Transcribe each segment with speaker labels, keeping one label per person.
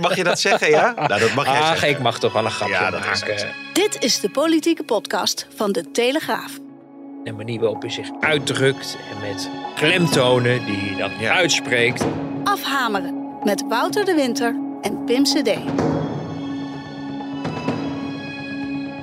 Speaker 1: Mag je dat zeggen, ja? Nou, dat mag jij
Speaker 2: Ach,
Speaker 1: zeggen.
Speaker 2: ik mag toch wel een grapje
Speaker 1: Ja, dat is
Speaker 2: maken.
Speaker 3: Dit is de politieke podcast van de Telegraaf.
Speaker 2: De manier waarop hij zich uitdrukt en met klemtonen die hij dan
Speaker 1: Ja.
Speaker 2: uitspreekt.
Speaker 3: Afhameren met Wouter de Winter en Pim CD.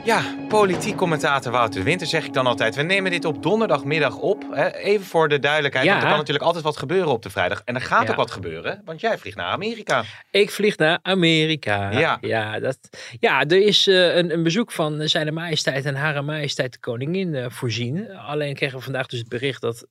Speaker 1: Ja, politiek commentator Wouter de Winter zeg ik dan altijd. We nemen dit op donderdagmiddag op. Hè? Even voor de duidelijkheid,
Speaker 2: Ja.
Speaker 1: want er kan natuurlijk altijd wat gebeuren op de vrijdag. En er gaat
Speaker 2: Ja.
Speaker 1: ook wat gebeuren, want jij vliegt naar Amerika.
Speaker 2: Ik vlieg naar Amerika.
Speaker 1: Ja.
Speaker 2: ja, dat, ja er is eh, een, een bezoek van zijn majesteit en hare majesteit de koningin eh, voorzien. Alleen kregen we vandaag dus het bericht dat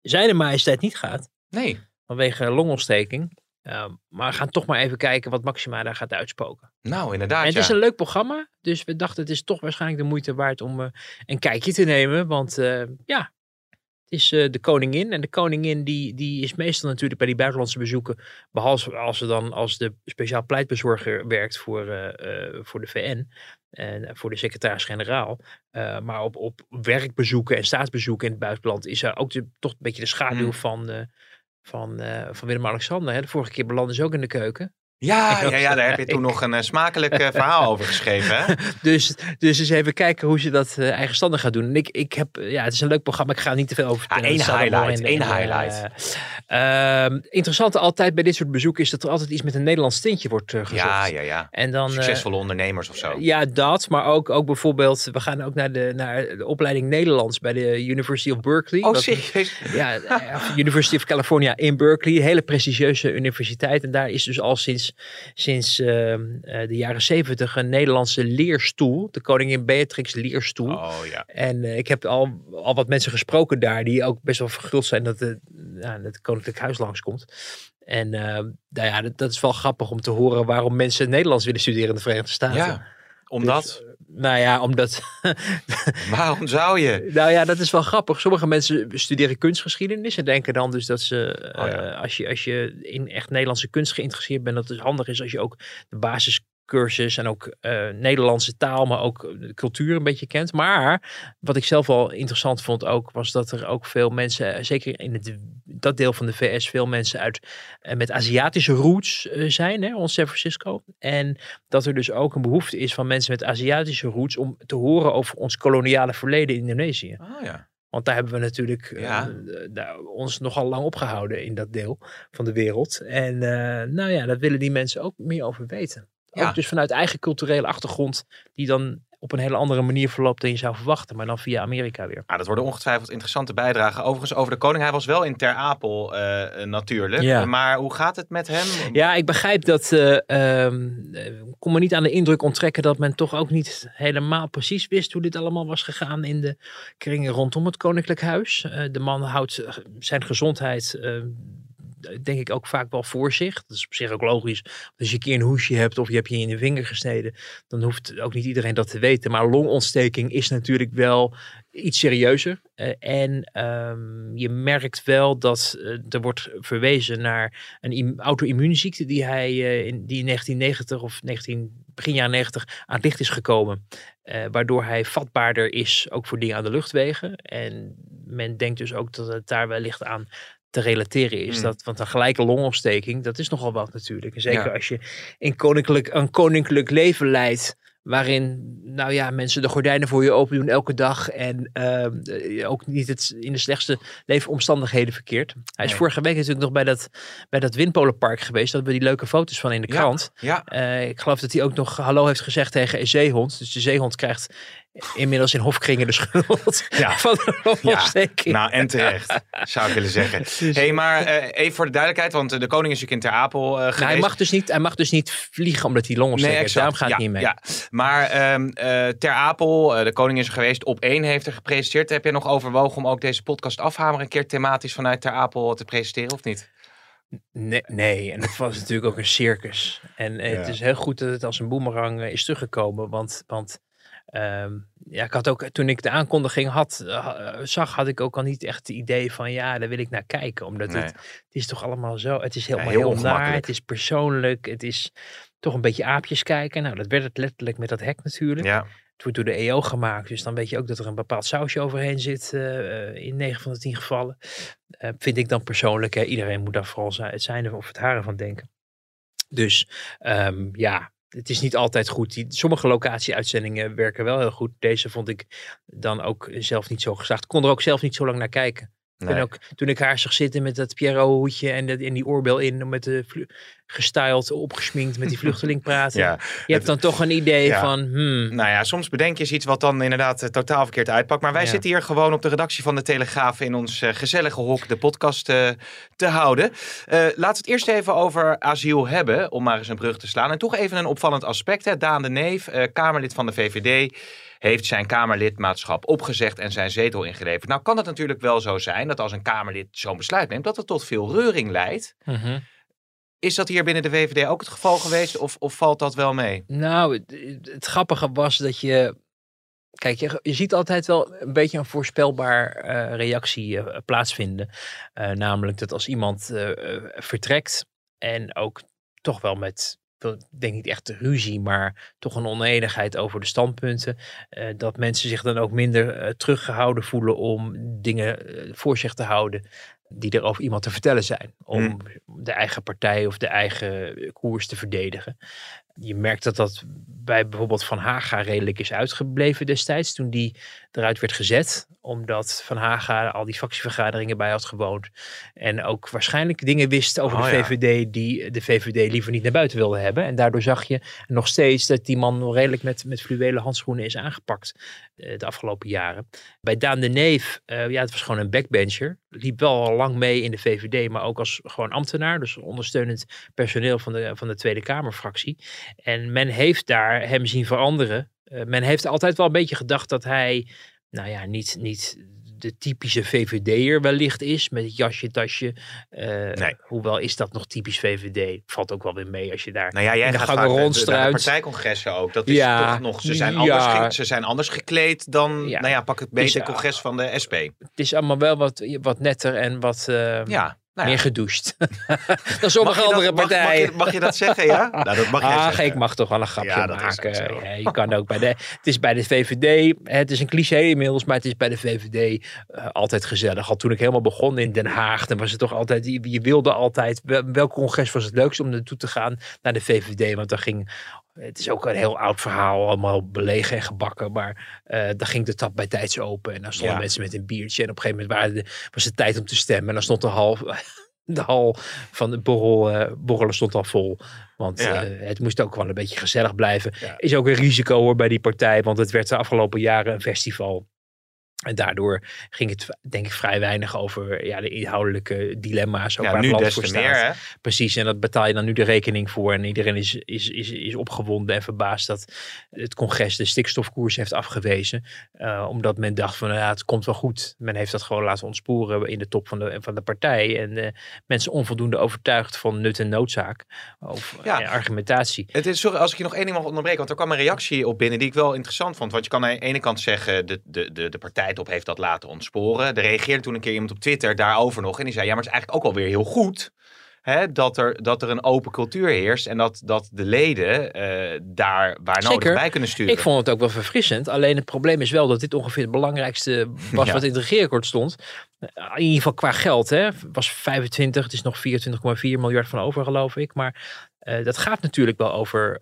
Speaker 2: zijn majesteit niet gaat.
Speaker 1: Nee.
Speaker 2: Vanwege longontsteking. Uh, maar we gaan toch maar even kijken wat Maxima daar gaat uitspoken.
Speaker 1: Nou, inderdaad,
Speaker 2: En het
Speaker 1: ja.
Speaker 2: is een leuk programma. Dus we dachten het is toch waarschijnlijk de moeite waard om eh, een kijkje te nemen. Want eh, ja, het is eh, de koningin. En de koningin die, die is meestal natuurlijk bij die buitenlandse bezoeken. Behalve als ze dan als de speciaal pleitbezorger werkt voor, voor de VN. En voor de secretaris-generaal. Uh, maar op, op werkbezoeken en staatsbezoeken in het buitenland is er ook de, toch een beetje de schaduw
Speaker 1: Hmm.
Speaker 2: van, uh, van, uh, van Willem-Alexander. De vorige keer belandde ze ook in de keuken.
Speaker 1: Ja, ja, ja, daar heb je toen nog een uh, smakelijk uh, verhaal over geschreven. Hè?
Speaker 2: dus, dus eens even kijken hoe ze dat uh, eigenstandig gaat doen. En ik, ik heb, ja, het is een leuk programma. Ik ga er niet te veel over
Speaker 1: vertellen. Ja, één highlight, in, één highlight.
Speaker 2: Uh, interessant altijd bij dit soort bezoeken is dat er altijd iets met een Nederlands tintje wordt gezocht.
Speaker 1: Ja, ja, ja.
Speaker 2: En dan, eh,
Speaker 1: Succesvolle ondernemers of zo.
Speaker 2: ja, dat. Maar ook, ook bijvoorbeeld, we gaan ook naar de, naar de opleiding Nederlands bij de University of Berkeley.
Speaker 1: Oh, serieus?
Speaker 2: Ja, University of California in Berkeley. Hele prestigieuze universiteit. En daar is dus al sinds, sinds uh, de jaren zeventig een Nederlandse leerstoel. De koningin Beatrix leerstoel.
Speaker 1: Oh, ja.
Speaker 2: En uh, ik heb al, al wat mensen gesproken daar die ook best wel verguld zijn dat het, ja, het Koninklijk Huis langskomt. En uh, nou ja, dat, dat, is wel grappig om te horen waarom mensen Nederlands willen studeren in de Verenigde Staten.
Speaker 1: Ja, omdat?
Speaker 2: Dus, nou ja, omdat...
Speaker 1: waarom zou je?
Speaker 2: Nou ja, dat is wel grappig. Sommige mensen studeren kunstgeschiedenis en denken dan dus dat ze,
Speaker 1: Oh ja.
Speaker 2: uh, als, je, als je in echt Nederlandse kunst geïnteresseerd bent, dat het handig is als je ook de basiscursus en ook uh, Nederlandse taal, maar ook de cultuur een beetje kent. Maar wat ik zelf wel interessant vond ook, was dat er ook veel mensen, zeker in het, dat deel van de VS, veel mensen uit uh, met Aziatische roots uh, zijn, hè, rond San Francisco. En dat er dus ook een behoefte is van mensen met Aziatische roots om te horen over ons koloniale verleden in Indonesië.
Speaker 1: Oh ja.
Speaker 2: Want daar hebben we natuurlijk
Speaker 1: ja.
Speaker 2: uh, daar ons nogal lang opgehouden in dat deel van de wereld. En uh, nou ja, daar willen die mensen ook meer over weten.
Speaker 1: Ja.
Speaker 2: Ook dus vanuit eigen culturele achtergrond, die dan op een hele andere manier verloopt dan je zou verwachten, maar dan via Amerika weer.
Speaker 1: Ah, dat worden ongetwijfeld interessante bijdragen. Overigens over de koning, hij was wel in Ter Apel uh, natuurlijk.
Speaker 2: Ja.
Speaker 1: Maar hoe gaat het met hem?
Speaker 2: Ja, ik begrijp dat, uh, um, kon me niet aan de indruk onttrekken dat men toch ook niet helemaal precies wist hoe dit allemaal was gegaan in de kringen rondom het koninklijk huis. Uh, de man houdt zijn gezondheid denk ik ook vaak wel voor zich. Dat is op zich ook logisch. Als je een keer een hoesje hebt of je hebt je in de vinger gesneden, dan hoeft ook niet iedereen dat te weten. Maar longontsteking is natuurlijk wel iets serieuzer. Uh, en um, je merkt wel dat uh, er wordt verwezen naar een auto-immuunziekte die hij uh, in, die in 1990 of 19, begin jaren 90 aan het licht is gekomen. Waardoor hij vatbaarder is, ook voor dingen aan de luchtwegen. En men denkt dus ook dat het daar wellicht aan te relateren is.
Speaker 1: Mm.
Speaker 2: Dat, want een gelijke longontsteking, dat is nogal wat natuurlijk. En zeker
Speaker 1: Ja.
Speaker 2: als je in koninklijk, een koninklijk leven leidt, waarin, nou ja, mensen de gordijnen voor je open doen elke dag en uh, ook niet het in de slechtste leefomstandigheden verkeert. Hij is
Speaker 1: Nee.
Speaker 2: vorige week natuurlijk nog bij dat, bij dat windpolenpark geweest. Dat we die leuke foto's van in de
Speaker 1: Ja.
Speaker 2: krant.
Speaker 1: Ja,
Speaker 2: Uh, ik geloof dat hij ook nog hallo heeft gezegd tegen een zeehond. Dus de zeehond krijgt inmiddels in hofkringen de schuld
Speaker 1: Ja.
Speaker 2: van de longontsteking.
Speaker 1: nou en terecht, zou ik willen zeggen. Hey, maar uh, even voor de duidelijkheid, want de koning is natuurlijk in Ter Apel uh, geweest.
Speaker 2: Nou, hij, mag dus niet, hij mag dus niet vliegen omdat hij longontsteking heeft.
Speaker 1: exact.
Speaker 2: Daarom gaat
Speaker 1: ja,
Speaker 2: hij niet mee.
Speaker 1: Ja. Maar um, uh, Ter Apel, de koning is er geweest, op één heeft er gepresenteerd. Heb je nog overwogen om ook deze podcast afhamer een keer thematisch vanuit Ter Apel te presenteren of niet?
Speaker 2: Nee, nee, en het was natuurlijk ook een circus. En het
Speaker 1: Ja.
Speaker 2: is heel goed dat het als een boemerang is teruggekomen. Want, want um, ja, ik had ook, toen ik de aankondiging had, uh, zag, had ik ook al niet echt het idee van ja, daar wil ik naar kijken. Omdat
Speaker 1: Nee.
Speaker 2: het, het is toch allemaal zo, het is helemaal
Speaker 1: heel
Speaker 2: heel, naar, het is persoonlijk, het is toch een beetje aapjes kijken. Nou, dat werd het letterlijk met dat hek natuurlijk.
Speaker 1: Ja,
Speaker 2: Het wordt door de EO gemaakt, dus dan weet je ook dat er een bepaald sausje overheen zit uh, in 9 van de 10 gevallen. Uh, vind ik dan persoonlijk, hè, iedereen moet daar vooral zijn, het zijn of het haren van denken. Dus ehm, ja, het is niet altijd goed. Die, sommige locatieuitzendingen werken wel heel goed. Deze vond ik dan ook zelf niet zo geslaagd. Kon er ook zelf niet zo lang naar kijken.
Speaker 1: Nee.
Speaker 2: En ook toen ik haar zag zitten met dat Pierrot hoedje en, dat, en die oorbel in, met de gestyled, opgesminkt met die vluchteling praten.
Speaker 1: Ja,
Speaker 2: je hebt dan toch een idee
Speaker 1: Ja.
Speaker 2: van, hmm,
Speaker 1: Nou ja, soms bedenk je eens iets wat dan inderdaad eh, totaal verkeerd uitpakt. Maar wij
Speaker 2: Ja.
Speaker 1: zitten hier gewoon op de redactie van de Telegraaf in ons eh, gezellige hok de podcast eh, te houden. Laten we het eerst even over asiel hebben, om maar eens een brug te slaan. En toch even een opvallend aspect. Hè. Daan de Neef, Kamerlid van de VVD, heeft zijn Kamerlidmaatschap opgezegd en zijn zetel ingeleverd. Nou kan het natuurlijk wel zo zijn dat als een Kamerlid zo'n besluit neemt, dat het tot veel reuring leidt.
Speaker 2: mhm.
Speaker 1: Is dat hier binnen de VVD ook het geval geweest of, of valt dat wel mee?
Speaker 2: Nou, het, het grappige was dat je. Kijk, je, je ziet altijd wel een beetje een voorspelbaar eh, reactie eh, plaatsvinden. Eh, namelijk dat als iemand vertrekt en ook toch wel met, denk niet echt de ruzie, maar toch een oneenigheid over de standpunten, eh, dat mensen zich dan ook minder eh, teruggehouden voelen om dingen eh, voor zich te houden die er over iemand te vertellen zijn. Om de eigen partij of de eigen koers te verdedigen. Je merkt dat dat bij bijvoorbeeld Van Haga redelijk is uitgebleven destijds. Toen die eruit werd gezet. Omdat Van Haga al die fractievergaderingen bij had gewoond. En ook waarschijnlijk dingen wist over
Speaker 1: Oh
Speaker 2: de
Speaker 1: ja.
Speaker 2: VVD die de VVD liever niet naar buiten wilde hebben. En daardoor zag je nog steeds dat die man nog redelijk met, met fluwelen handschoenen is aangepakt de afgelopen jaren. Bij Daan de Neef, eh, ja, het was gewoon een backbencher. Liep wel al lang mee in de VVD, maar ook als gewoon ambtenaar. Dus ondersteunend personeel van de, van de Tweede Kamerfractie. En men heeft daar hem zien veranderen. Eh, men heeft altijd wel een beetje gedacht dat hij, nou ja, niet, niet de typische VVD'er wellicht is. Met het jasje, tasje. Eh,
Speaker 1: Nee.
Speaker 2: Hoewel is dat nog typisch VVD. Valt ook wel weer mee als je daar...
Speaker 1: Nou ja, jij
Speaker 2: In de
Speaker 1: gaat
Speaker 2: gangen rondstruint.
Speaker 1: partijcongressen ook. Dat is
Speaker 2: Ja,
Speaker 1: toch nog, ze zijn, anders ze zijn anders gekleed dan,
Speaker 2: Ja.
Speaker 1: nou ja, pak het beter congres van de SP.
Speaker 2: Het is allemaal wel wat, wat netter en wat eh,
Speaker 1: Ja, nou ja.
Speaker 2: meer gedoucht. dan sommige
Speaker 1: dat-
Speaker 2: andere partijen.
Speaker 1: Mag, je, mag je dat zeggen, ja? Nou, dat mag zeggen.
Speaker 2: ik mag toch wel een grapje
Speaker 1: Ja,
Speaker 2: maken. Ja, je kan ook bij de, het is bij de VVD, het is een cliché inmiddels, maar het is bij de VVD eh, altijd gezellig. Al toen ik helemaal begon in Den Haag, dan was het toch altijd, je, je wilde altijd, wel- welk congres was het leukst om naartoe te gaan naar de VVD, want dan ging, het is ook een heel oud verhaal, allemaal belegen en gebakken, maar eh dan ging de tap bij tijds open en dan stonden
Speaker 1: Ja.
Speaker 2: mensen met een biertje en op een gegeven moment de, was het tijd om te stemmen en dan stond de hal, de hal van de borrel, eh, borrelen stond al vol. Want
Speaker 1: Ja.
Speaker 2: eh, het moest ook wel een beetje gezellig blijven.
Speaker 1: Ja.
Speaker 2: Is ook een risico hoor bij die partij, want het werd de afgelopen jaren een festival. En daardoor ging het denk ik vrij weinig over ja, de inhoudelijke dilemma's. Ook
Speaker 1: Ja,
Speaker 2: waar
Speaker 1: nu
Speaker 2: het land voor staat.
Speaker 1: meer?
Speaker 2: Precies, en dat betaal je dan nu de rekening voor. En iedereen is, is, is, is opgewonden en verbaasd dat het congres de stikstofkoers heeft afgewezen. Eh, omdat men dacht van, ja, het komt wel goed. Men heeft dat gewoon laten ontsporen in de top van de, van de partij. En eh, mensen onvoldoende overtuigd van nut en noodzaak. Of
Speaker 1: Ja.
Speaker 2: eh, argumentatie.
Speaker 1: Het is, sorry, als ik je nog één ding mag onderbreken, want er kwam een reactie op binnen die ik wel interessant vond. Want je kan aan de ene kant zeggen, de, de, de, de partijtop heeft dat laten ontsporen. Er reageerde toen een keer iemand op Twitter daarover nog. En die zei, ja, maar het is eigenlijk ook wel weer heel goed. Hè, dat, er, dat er een open cultuur heerst en dat, dat de leden eh, daar waar nodig
Speaker 2: Zeker.
Speaker 1: bij kunnen sturen.
Speaker 2: Ik vond het ook wel verfrissend. Alleen het probleem is wel dat dit ongeveer het belangrijkste was
Speaker 1: Ja.
Speaker 2: wat in het regeerakkoord stond. In ieder geval qua geld. Hè. was 25, het is nog 24,4 miljard van over geloof ik. Maar eh, dat gaat natuurlijk wel over,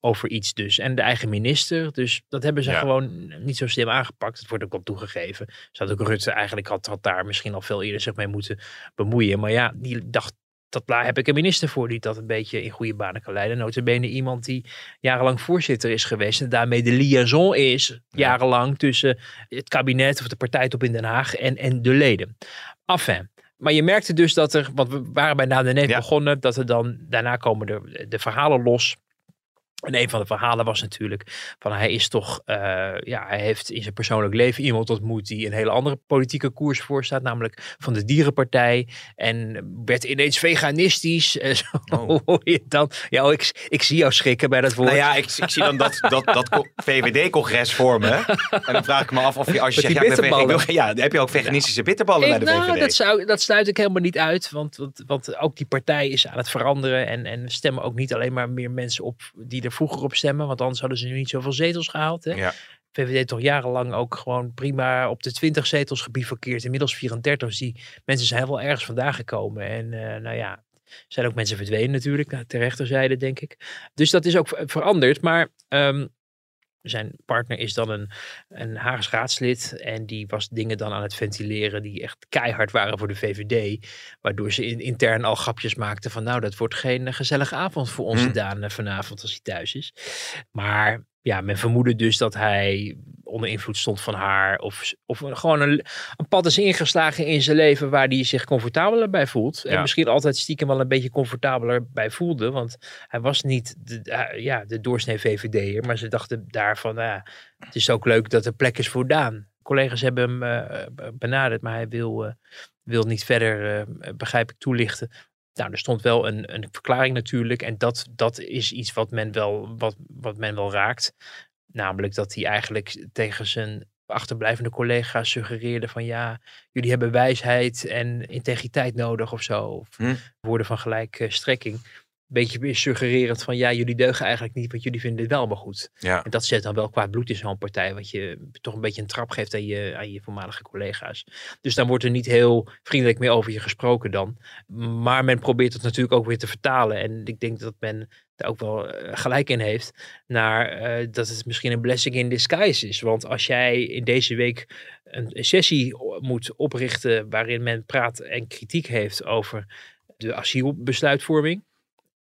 Speaker 2: over iets dus. En de eigen minister. Dus dat hebben ze
Speaker 1: Ja.
Speaker 2: gewoon niet zo slim aangepakt. Het wordt ook wel toegegeven. Zou ook Rutte eigenlijk had, had daar misschien al veel eerder zich mee moeten bemoeien. Maar ja, die dacht dat daar heb ik een minister voor die dat een beetje in goede banen kan leiden. Notabene iemand die jarenlang voorzitter is geweest en daarmee de liaison is jarenlang tussen het kabinet of de partijtop in Den Haag en, en de leden. Enfin. Maar je merkte dus dat er, want we waren bij Na de Neef
Speaker 1: Ja.
Speaker 2: begonnen, dat er dan daarna komen de, de verhalen los. En een van de verhalen was natuurlijk van hij is toch, eh, ja, hij heeft in zijn persoonlijk leven iemand ontmoet die een hele andere politieke koers voorstaat, namelijk van de Dierenpartij. En werd ineens veganistisch. En zo
Speaker 1: Oh.
Speaker 2: hoor je dan. Ja, oh, ik, ik zie jou schrikken bij dat woord.
Speaker 1: Nou ja, ik, ik zie dan dat, dat, dat co- VVD-congres voor me. En dan vraag ik me af of je als je
Speaker 2: Met
Speaker 1: zegt,
Speaker 2: die
Speaker 1: ja, ik ben heb je ook veganistische bitterballen bij de
Speaker 2: nou,
Speaker 1: VVD.
Speaker 2: dat, zou, dat sluit ik helemaal niet uit. Want, want, want ook die partij is aan het veranderen. En, en stemmen ook niet alleen maar meer mensen op die er vroeger op stemmen. Want anders hadden ze nu niet zoveel zetels gehaald. Hè?
Speaker 1: Ja.
Speaker 2: VVD toch jarenlang ook gewoon prima op de 20 zetels gebivakkeerd. Inmiddels 34. Dus die mensen zijn wel ergens vandaan gekomen. En eh, nou ja, zijn ook mensen verdwenen natuurlijk, naar rechterzijde denk ik. Dus dat is ook ver- veranderd. Maar ehm, zijn partner is dan een, een Haags raadslid. En die was dingen dan aan het ventileren die echt keihard waren voor de VVD. Waardoor ze in, intern al grapjes maakten van nou, dat wordt geen eh, gezellige avond voor onze
Speaker 1: Hm.
Speaker 2: Daan eh, vanavond als hij thuis is. Maar ja, men vermoedde dus dat hij onder invloed stond van haar. Of, of gewoon een, een pad is ingeslagen in zijn leven waar hij zich comfortabeler bij voelt. En
Speaker 1: Ja.
Speaker 2: misschien altijd stiekem wel een beetje comfortabeler bij voelde. Want hij was niet de, eh, ja, de doorsnee VVD'er. Maar ze dachten daarvan, nou ja, het is ook leuk dat er plek is voor Daan. Collega's hebben hem eh, benaderd, maar hij wil, eh, wil niet verder, eh, begrijp ik, toelichten. Nou, er stond wel een, een verklaring natuurlijk. En dat, dat is iets wat men, wel, wat, wat men wel raakt. Namelijk dat hij eigenlijk tegen zijn achterblijvende collega's suggereerde van ja, jullie hebben wijsheid en integriteit nodig of zo. Of
Speaker 1: Hm.
Speaker 2: woorden van gelijke strekking. Beetje weer suggererend van ja, jullie deugen eigenlijk niet, want jullie vinden dit wel maar goed.
Speaker 1: Ja.
Speaker 2: En dat zet dan wel kwaad bloed in zo'n partij, wat je toch een beetje een trap geeft aan je, aan je voormalige collega's. Dus dan wordt er niet heel vriendelijk meer over je gesproken dan. Maar men probeert het natuurlijk ook weer te vertalen. En ik denk dat men daar ook wel eh, gelijk in heeft. Naar eh, dat het misschien een blessing in disguise is. Want als jij in deze week een sessie moet oprichten waarin men praat en kritiek heeft over de asielbesluitvorming.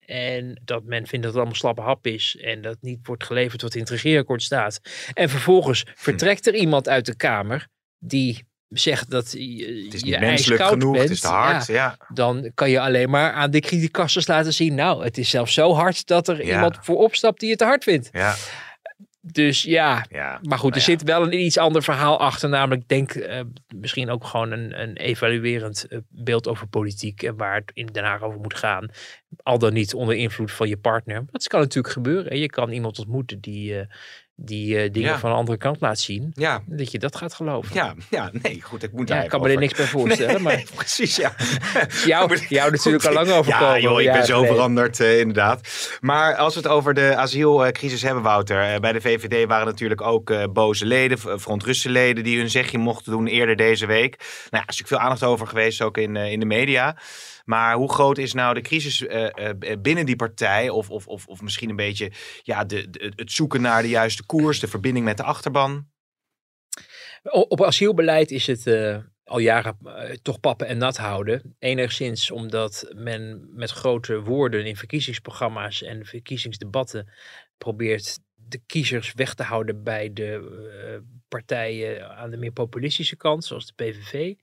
Speaker 2: En dat men vindt dat het allemaal slappe hap is. En dat niet wordt geleverd wat in het regeerakkoord staat. En vervolgens vertrekt er iemand uit de Kamer die zegt dat je,
Speaker 1: Het is
Speaker 2: je
Speaker 1: niet menselijk genoeg,
Speaker 2: bent.
Speaker 1: het is te hard.
Speaker 2: Ja,
Speaker 1: Ja.
Speaker 2: dan kan je alleen maar aan de kritiekassers laten zien. Nou, het is zelfs zo hard dat er
Speaker 1: Ja.
Speaker 2: iemand voor opstapt die het te hard vindt.
Speaker 1: Ja.
Speaker 2: Dus ja,
Speaker 1: ja.
Speaker 2: maar goed, er
Speaker 1: Nou ja.
Speaker 2: zit wel een iets ander verhaal achter. Namelijk, denk eh, misschien ook gewoon een, een evaluerend eh, beeld over politiek. En waar het in Den Haag over moet gaan. Al dan niet onder invloed van je partner. Dat kan natuurlijk gebeuren. hè. Je kan iemand ontmoeten die, eh, die eh, dingen
Speaker 1: Ja.
Speaker 2: van een andere kant laat zien.
Speaker 1: Ja.
Speaker 2: Dat je dat gaat geloven.
Speaker 1: Ja, ja, nee, goed, ik moet
Speaker 2: Ja,
Speaker 1: daar
Speaker 2: ik kan me er niks bij voorstellen. Maar
Speaker 1: Nee, precies, ja.
Speaker 2: jou, jou natuurlijk al lang overkomen.
Speaker 1: Ja, joh, ik ben zo
Speaker 2: geleden.
Speaker 1: veranderd, eh, inderdaad. Maar als we het over de asielcrisis hebben, Wouter. eh, bij de VVD waren natuurlijk ook boze leden, verontruste leden, die hun zegje mochten doen eerder deze week. Nou ja, er is natuurlijk veel aandacht over geweest, ook in, in de media. Maar hoe groot is nou de crisis eh, eh, binnen die partij? Of, of, of, of misschien een beetje ja, de, het zoeken naar de juiste koers, de verbinding met de achterban?
Speaker 2: Op asielbeleid is het eh, al jaren eh, toch pappen en nat houden. Enigszins omdat men met grote woorden in verkiezingsprogramma's en verkiezingsdebatten probeert de kiezers weg te houden bij de eh, partijen aan de meer populistische kant, zoals de PVV.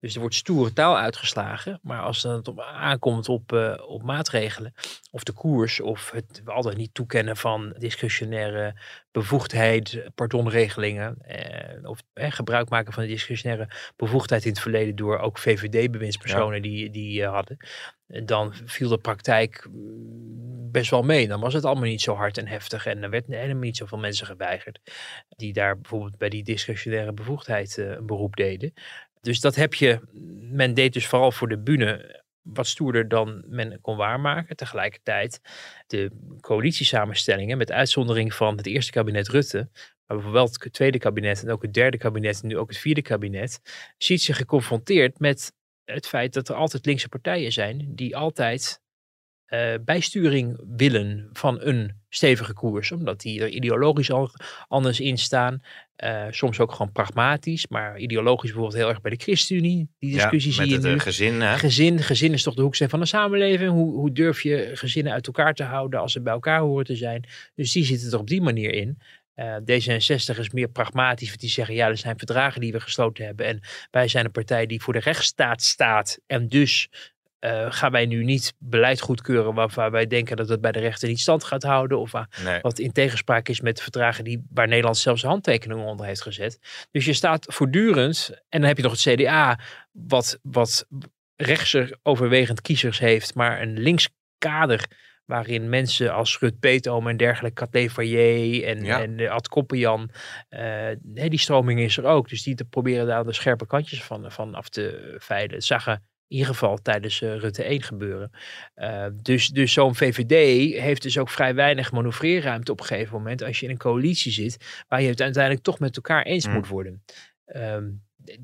Speaker 2: Dus er wordt stoere taal uitgeslagen. Maar als het op aankomt op, eh, op maatregelen, of de koers, of het altijd niet toekennen van discretionaire bevoegdheid, pardonregelingen, eh, of eh, gebruik maken van de discretionaire bevoegdheid in het verleden door ook VVD-bewindspersonen die, die eh, hadden, dan viel de praktijk mm, best wel mee. Dan was het allemaal niet zo hard en heftig en er werd helemaal niet zoveel mensen geweigerd die daar bijvoorbeeld bij die discretionaire bevoegdheid een beroep deden. Dus dat heb je, men deed dus vooral voor de bühne wat stoerder dan men kon waarmaken. Tegelijkertijd de coalitiesamenstellingen, met uitzondering van het eerste kabinet Rutte, maar bijvoorbeeld het tweede kabinet en ook het derde kabinet en nu ook het vierde kabinet, ziet zich geconfronteerd met het feit dat er altijd linkse partijen zijn die altijd eh, bijsturing willen van een stevige koers, omdat die er ideologisch al anders in staan. Eh, soms ook gewoon pragmatisch, maar ideologisch bijvoorbeeld heel erg bij de ChristenUnie. Die discussie
Speaker 1: ja,
Speaker 2: zie je nu.
Speaker 1: eh, gezin. Hè?
Speaker 2: Gezin, gezin is toch de hoeksteen van de samenleving. Hoe, hoe durf je gezinnen uit elkaar te houden als ze bij elkaar horen te zijn? Dus die zitten er op die manier in. Eh, D66 is meer pragmatisch, want die zeggen ja, er zijn verdragen die we gesloten hebben. En wij zijn een partij die voor de rechtsstaat staat. En dus eh, gaan wij nu niet beleid goedkeuren waarvan wij denken dat het bij de rechter niet stand gaat houden. Of waar-
Speaker 1: Nee.
Speaker 2: wat in tegenspraak is met de verdragen die, waar Nederland zelfs handtekeningen onder heeft gezet. Dus je staat voortdurend, en dan heb je nog het CDA, wat, wat rechtser overwegend kiezers heeft, maar een links kader waarin mensen als Rut Peetoom en dergelijke, Kat Leverrier en,
Speaker 1: Ja.
Speaker 2: en eh, Ad Koppenjan, eh, die stroming is er ook. Dus die te proberen daar de scherpe kantjes van, van af te veilen. Het zag er in ieder geval tijdens eh, Rutte 1 gebeuren. Eh, dus dus zo'n VVD heeft dus ook vrij weinig manoeuvreerruimte op een gegeven moment als je in een coalitie zit, waar je het uiteindelijk toch met elkaar eens
Speaker 1: Mm.
Speaker 2: moet worden. Ehm,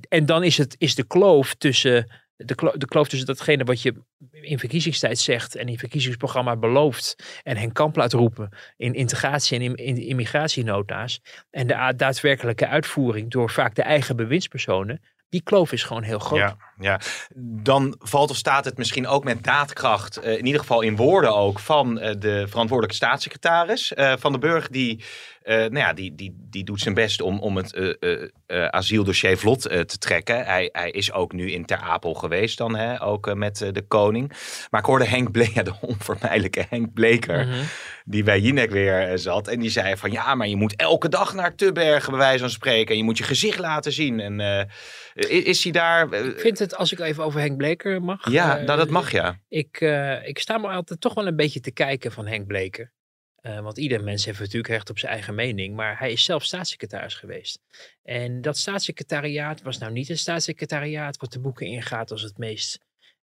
Speaker 2: en dan is, het, is de kloof tussen de, klo de kloof tussen datgene wat je in verkiezingstijd zegt en in verkiezingsprogramma belooft en Henk Kamp laat roepen in integratie en in, in immigratienota's en de daadwerkelijke uitvoering door vaak de eigen bewindspersonen, die kloof is gewoon heel groot.
Speaker 1: Ja, ja. Dan valt of staat het misschien ook met daadkracht, uh, in ieder geval in woorden ook, van uh, de verantwoordelijke staatssecretaris uh, van de Burg, die, nou ja, die, die, die doet zijn best om, om het asieldossier vlot te trekken. Hij, hij is ook nu in Ter Apel geweest dan, hè, ook met de koning. Maar ik hoorde Henk Bleker, de onvermijdelijke Henk Bleker, mm -hmm. die bij Jinek weer zat. En die zei van ja, maar je moet elke dag naar Tubbergen bij wijze van spreken. En je moet je gezicht laten zien. En is hij daar...
Speaker 2: Ik vind het, als ik even over Henk Bleker mag.
Speaker 1: Ja, nou, dat mag ja.
Speaker 2: Ik, uh, ik sta me altijd toch wel een beetje te kijken van Henk Bleker. Uh, want ieder mens heeft natuurlijk recht op zijn eigen mening. Maar hij is zelf staatssecretaris geweest. En dat staatssecretariaat was nou niet een staatssecretariaat wat de boeken ingaat als het meest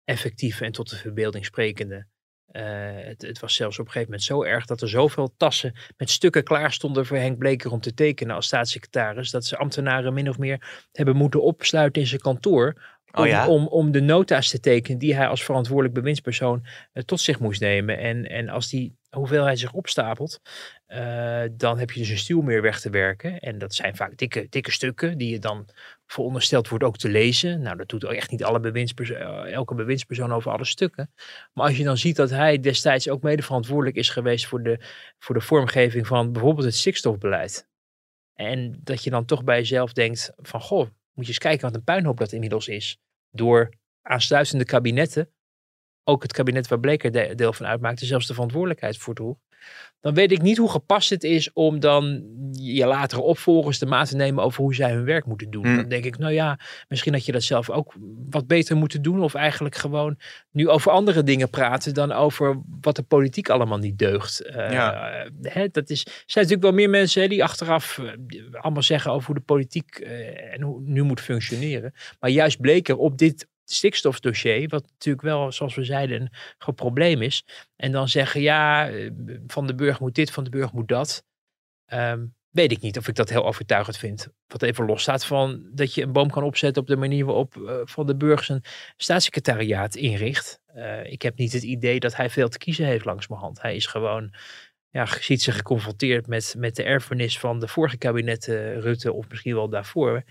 Speaker 2: effectieve en tot de verbeelding sprekende. Uh, het, het, was zelfs op een gegeven moment zo erg dat er zoveel tassen met stukken klaar stonden voor Henk Bleker om te tekenen als staatssecretaris. Dat ze ambtenaren min of meer hebben moeten opsluiten in zijn kantoor. Om,
Speaker 1: oh ja?
Speaker 2: om, om de nota's te tekenen die hij als verantwoordelijk bewindspersoon uh, tot zich moest nemen. En, en als die hoeveelheid zich opstapelt, uh, dan heb je dus een stuw meer weg te werken. En dat zijn vaak dikke, dikke stukken die je dan verondersteld wordt ook te lezen. Nou, dat doet echt niet alle bewindsperso elke bewindspersoon over alle stukken. Maar als je dan ziet dat hij destijds ook mede verantwoordelijk is geweest voor de, voor de vormgeving van bijvoorbeeld het stikstofbeleid. En dat je dan toch bij jezelf denkt van, goh, moet je eens kijken wat een puinhoop dat inmiddels is. Door aansluitende kabinetten, ook het kabinet waar Bleker deel van uitmaakte, zelfs de verantwoordelijkheid voor droeg dan weet ik niet hoe gepast het is om dan je latere opvolgers de maat te nemen over hoe zij hun werk moeten doen.
Speaker 1: Mm.
Speaker 2: Dan denk ik, nou ja, misschien had je dat zelf ook wat beter moeten doen. Of eigenlijk gewoon nu over andere dingen praten dan over wat de politiek allemaal niet deugt. Uh,
Speaker 1: Ja.
Speaker 2: hè, dat is, er zijn natuurlijk wel meer mensen hè, die achteraf uh, allemaal zeggen over hoe de politiek uh, en hoe nu moet functioneren. Maar juist Bleker op dit stikstofdossier, wat natuurlijk wel, zoals we zeiden, een groot probleem is. En dan zeggen, ja, Van de Burg moet dit, Van de Burg moet dat. Um, weet ik niet of ik dat heel overtuigend vind. Wat even los staat van dat je een boom kan opzetten op de manier waarop uh, Van de Burg zijn staatssecretariaat inricht. Uh, ik heb niet het idee dat hij veel te kiezen heeft langs mijn hand. Hij is gewoon ja, ziet zich geconfronteerd met, met de erfenis van de vorige kabinetten Rutte of misschien wel daarvoor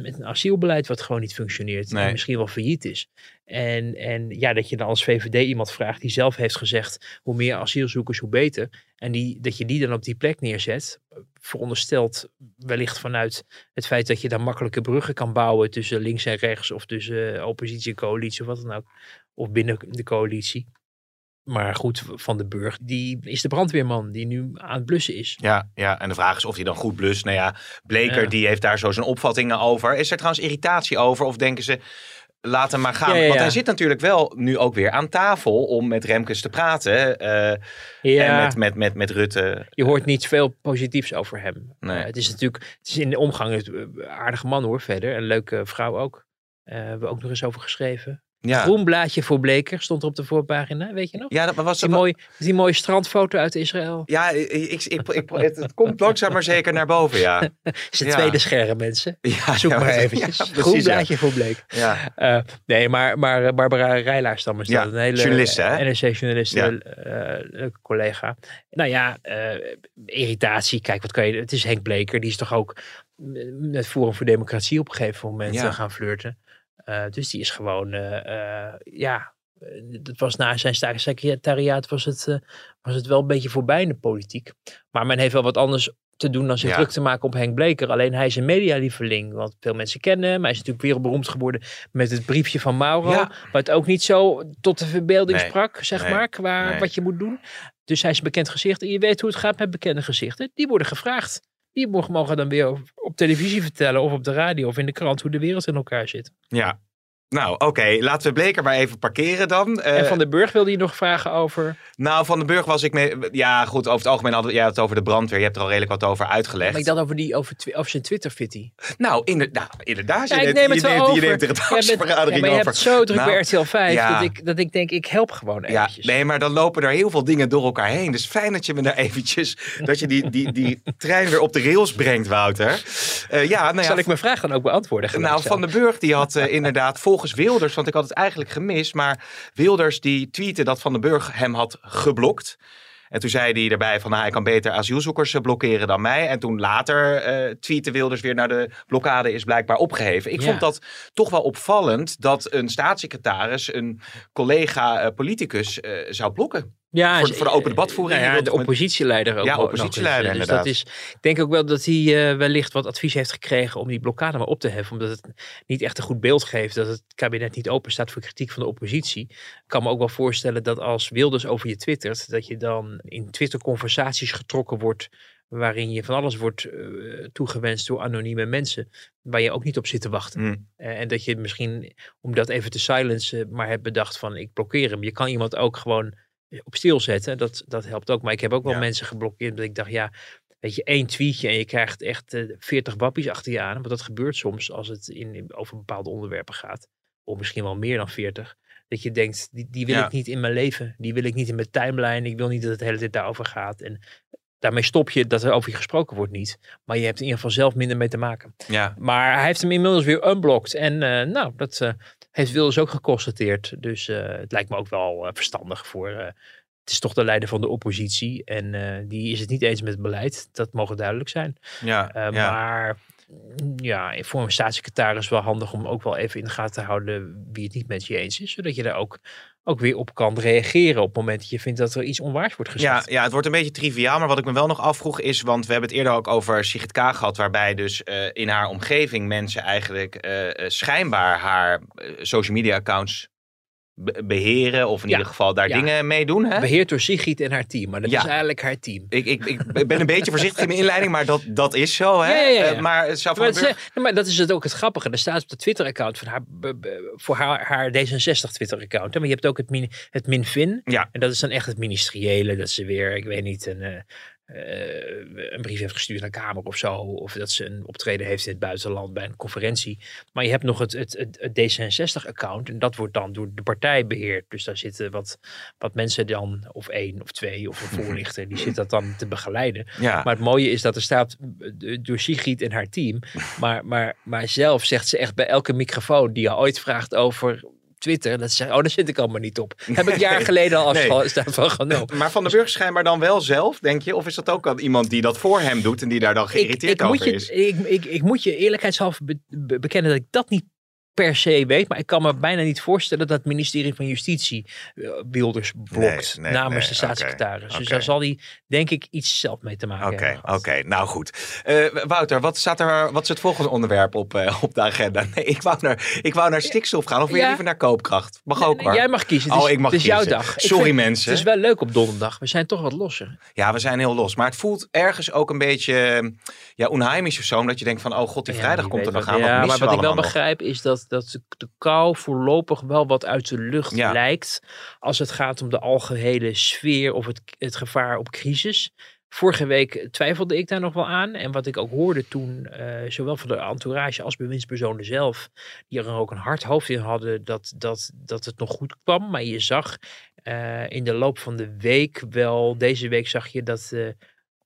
Speaker 2: met een asielbeleid wat gewoon niet functioneert.
Speaker 1: Nee.
Speaker 2: En misschien wel failliet is. En, en ja, dat je dan als VVD iemand vraagt die zelf heeft gezegd: hoe meer asielzoekers, hoe beter. En die, dat je die dan op die plek neerzet. Verondersteld wellicht vanuit het feit dat je dan makkelijke bruggen kan bouwen tussen links en rechts. Of tussen oppositie en coalitie of wat dan ook. Of binnen de coalitie. Maar goed, Van de Burg, die is de brandweerman die nu aan het blussen is.
Speaker 1: Ja, ja, en de vraag is of hij dan goed blust. Nou ja, Bleker
Speaker 2: Ja.
Speaker 1: die heeft daar zo zijn opvattingen over. Is er trouwens irritatie over of denken ze... Laat hem maar gaan.
Speaker 2: Ja, ja,
Speaker 1: Want hij zit natuurlijk wel nu ook weer aan tafel om met Remkes te praten.
Speaker 2: Ja,
Speaker 1: En met, met, met, met Rutte.
Speaker 2: je hoort niet veel positiefs over hem.
Speaker 1: Nee.
Speaker 2: Eh, het is natuurlijk, het is in de omgang een aardige man hoor, verder. Een leuke vrouw ook. Hebben we ook nog eens over geschreven.
Speaker 1: Ja,
Speaker 2: Groen blaadje voor Bleker stond er op de voorpagina, weet je nog?
Speaker 1: ja dat was
Speaker 2: Die, mooie, die mooie strandfoto uit Israël.
Speaker 1: Ja, ik, ik, ik, het, het komt langzaam maar zeker naar boven, ja.
Speaker 2: is het
Speaker 1: Ja.
Speaker 2: tweede scherm, mensen.
Speaker 1: ja
Speaker 2: Zoek maar eventjes. Groen blaadje voor Bleek.
Speaker 1: Ja.
Speaker 2: Eh, nee, maar, maar eh, Barbara Rijlaars dan is dat een hele
Speaker 1: journaliste, hè?
Speaker 2: Eh, leuke collega. Nou ja, irritatie. Kijk, wat kan je... Het is Henk Bleker, die is toch ook met Forum voor Democratie op een gegeven moment gaan flirten. Eh, dus die is gewoon, eh, eh, ja... Dat was na zijn staatssecretariaat was het, was het wel een beetje voorbij in de politiek. Maar men heeft wel wat anders te doen dan zich
Speaker 1: Ja.
Speaker 2: druk te maken op Henk Bleker. Alleen hij is een medialieveling, want veel mensen kennen hem. Hij is natuurlijk wereldberoemd geworden met het briefje van Mauro.
Speaker 1: Ja.
Speaker 2: Wat ook niet zo tot de verbeelding
Speaker 1: Nee.
Speaker 2: sprak, zeg
Speaker 1: Nee.
Speaker 2: maar, qua
Speaker 1: Nee.
Speaker 2: wat je moet doen. Dus hij is een bekend gezicht. En je weet hoe het gaat met bekende gezichten. Die worden gevraagd. Die mogen dan weer op televisie vertellen of op de radio of in de krant hoe de wereld in elkaar zit.
Speaker 1: ja. Nou, oké. Laten we Bleker maar even parkeren dan. Eh,
Speaker 2: en Van den Burg wilde je nog vragen over...
Speaker 1: Nou, Van den Burg was ik mee... Ja, goed, over het algemeen hadden we jij had het over de brandweer. Je hebt er al redelijk wat over uitgelegd.
Speaker 2: Maar ik dacht over, die, over, twi- over zijn Twitter-fitty.
Speaker 1: Nou, inder- nou, inderdaad.
Speaker 2: Ja,
Speaker 1: je
Speaker 2: ik
Speaker 1: neemt,
Speaker 2: neem het
Speaker 1: je
Speaker 2: wel
Speaker 1: neemt,
Speaker 2: over.
Speaker 1: Je neemt er een
Speaker 2: Ja, met-
Speaker 1: dagvergadering
Speaker 2: ja, maar je
Speaker 1: over.
Speaker 2: hebt het zo druk
Speaker 1: Nou,
Speaker 2: bij RTL 5
Speaker 1: ja.
Speaker 2: dat, ik, dat ik denk, ik help gewoon
Speaker 1: Ja,
Speaker 2: eventjes.
Speaker 1: nee, maar dan lopen er heel veel dingen door elkaar heen. Dus fijn dat je me daar eventjes... dat je die, die, die trein weer op de rails brengt, Wouter. Eh, ja, nou ja,
Speaker 2: Zal ik mijn vraag dan ook beantwoorden?
Speaker 1: Nou,
Speaker 2: zelf?
Speaker 1: Van den Burg die had eh, inderdaad volgens volgens Wilders, want ik had het eigenlijk gemist, maar Wilders die tweette dat Van den Burg hem had geblokt. En toen zei hij erbij van nou, hij kan beter asielzoekers eh, blokkeren dan mij. En toen later uh, tweette Wilders weer naar de blokkade is blijkbaar opgeheven. Ik
Speaker 2: Ja.
Speaker 1: vond dat toch wel opvallend dat een staatssecretaris een collega eh, politicus zou blokken.
Speaker 2: Ja,
Speaker 1: Voor- voor de open debatvoering
Speaker 2: ja, de oppositieleider ook.
Speaker 1: Ja, oppositieleider,
Speaker 2: Dus
Speaker 1: inderdaad.
Speaker 2: dat is, ik denk ook wel dat hij eh, wellicht wat advies heeft gekregen om die blokkade maar op te heffen. Omdat het niet echt een goed beeld geeft dat het kabinet niet open staat voor kritiek van de oppositie. Ik kan me ook wel voorstellen dat als Wilders over je twittert, dat je dan in Twitter-conversaties getrokken wordt waarin je van alles wordt eh, toegewenst door anonieme mensen waar je ook niet op zit te wachten.
Speaker 1: Hmm.
Speaker 2: Eh, en dat je misschien, om dat even te silencen, maar hebt bedacht van ik blokkeer hem. Je kan iemand ook gewoon op stil zetten. Dat, dat helpt ook. Maar ik heb ook wel
Speaker 1: Ja.
Speaker 2: mensen geblokkeerd. Dat ik dacht, ja, weet je, één tweetje en je krijgt echt eh 40 wappies achter je aan. Want dat gebeurt soms als het in, in- over bepaalde onderwerpen gaat. Of misschien wel meer dan 40. Dat je denkt, die, die wil
Speaker 1: Ja.
Speaker 2: ik niet in mijn leven. Die wil ik niet in mijn timeline. Ik wil niet dat het de hele tijd daarover gaat. En daarmee stop je dat er over je gesproken wordt niet. Maar je hebt in ieder geval zelf minder mee te maken.
Speaker 1: Ja,
Speaker 2: Maar hij heeft hem inmiddels weer unblocked. En eh, nou, dat eh, heeft Wilders ook geconstateerd. Dus eh, het lijkt me ook wel verstandig voor... het is toch de leider van de oppositie. En die is het niet eens met het beleid. Dat mogen duidelijk zijn.
Speaker 1: ja, ja.
Speaker 2: Maar mm, ja, voor een staatssecretaris wel handig om ook wel even in de gaten te houden wie het niet met je eens is. Zodat je daar ook, ook weer op kan reageren op het moment dat je vindt dat er iets onwaars wordt
Speaker 1: Ja,
Speaker 2: gezegd.
Speaker 1: ja, het wordt een beetje triviaal. Maar wat ik me wel nog afvroeg is, want we hebben het eerder ook over Sigrid Kaag gehad, waarbij dus eh, in haar omgeving mensen eigenlijk eh, eh, schijnbaar haar social media accounts beheren of in
Speaker 2: Ja,
Speaker 1: ieder geval daar
Speaker 2: ja.
Speaker 1: dingen mee doen. Hè?
Speaker 2: Beheerd door Sigrid en haar team. Maar dat
Speaker 1: Ja.
Speaker 2: is eigenlijk haar team.
Speaker 1: Ik, ik, ik ben een beetje voorzichtig in mijn inleiding, maar dat, dat is zo. Hè? Eh, maar het zou van
Speaker 2: Maar,
Speaker 1: Burg-
Speaker 2: is- maar dat is het ook het grappige. Er staat op de Twitter-account van haar, voor haar, haar D66 Twitter-account. Maar je hebt ook het, min, het Minfin.
Speaker 1: Ja.
Speaker 2: En dat is dan echt het ministeriële. Dat ze weer, ik weet niet, een, eh, een brief heeft gestuurd naar de Kamer of zo. Of dat ze een optreden heeft in het buitenland bij een conferentie. Maar je hebt nog het, het, het, het D66-account. En dat wordt dan door de partij beheerd. Dus daar zitten wat, wat mensen dan, of één of twee, of een voorlichter, die zit dat dan te begeleiden.
Speaker 1: ja.
Speaker 2: Maar het mooie is dat er staat eh, door Sigrid en haar team. Maar, maar, maar zelf zegt ze echt bij elke microfoon die je ooit vraagt over Twitter. Dat ze oh, daar zit ik allemaal niet op. Heb ik jaar
Speaker 1: Nee.
Speaker 2: geleden al
Speaker 1: Nee.
Speaker 2: afstand van genomen.
Speaker 1: Maar Van den Burg schijnbaar dan wel zelf, denk je? Of is dat ook al iemand die dat voor hem doet en die daar dan geïrriteerd
Speaker 2: ik, ik, moet
Speaker 1: over
Speaker 2: je,
Speaker 1: is?
Speaker 2: ik, ik, ik moet je eerlijkheidshalve be- be- bekennen dat ik dat niet per se weet. Maar ik kan me bijna niet voorstellen dat het ministerie van Justitie eh, Wilders blokt
Speaker 1: Nee, nee,
Speaker 2: namens
Speaker 1: nee,
Speaker 2: de staatssecretaris. Dus daar zal hij denk ik iets zelf mee te maken hebben
Speaker 1: oké, nou goed. Eh, Wouter, wat, staat er, wat is het volgende onderwerp op, eh, op de agenda? Nee, ik wou naar, ik wou naar stikstof gaan of wil je
Speaker 2: Ja.
Speaker 1: liever naar koopkracht? Mag ook hoor.
Speaker 2: Jij mag kiezen. Het is,
Speaker 1: oh, ik mag
Speaker 2: het is jouw
Speaker 1: kiezen.
Speaker 2: dag.
Speaker 1: Sorry
Speaker 2: vind-
Speaker 1: mensen.
Speaker 2: Het is wel leuk op donderdag. We zijn toch wat losser.
Speaker 1: Ja, we zijn heel los. Maar het voelt ergens ook een beetje ja, onheimisch of zo. Omdat je denkt van, oh god, die
Speaker 2: Ja,
Speaker 1: vrijdag komt er nog aan.
Speaker 2: Ja,
Speaker 1: wat
Speaker 2: maar wat ik wel begrijp is dat, dat de- de kou voorlopig wel wat uit de lucht
Speaker 1: Ja.
Speaker 2: lijkt. Als het gaat om de algehele sfeer of het, het gevaar op crisis. Vorige week twijfelde ik daar nog wel aan. En wat ik ook hoorde toen, eh, zowel van de entourage als bewindspersonen zelf, die er ook een hard hoofd in hadden dat, dat, dat het nog goed kwam. Maar je zag eh, in de loop van de week wel, deze week zag je dat eh,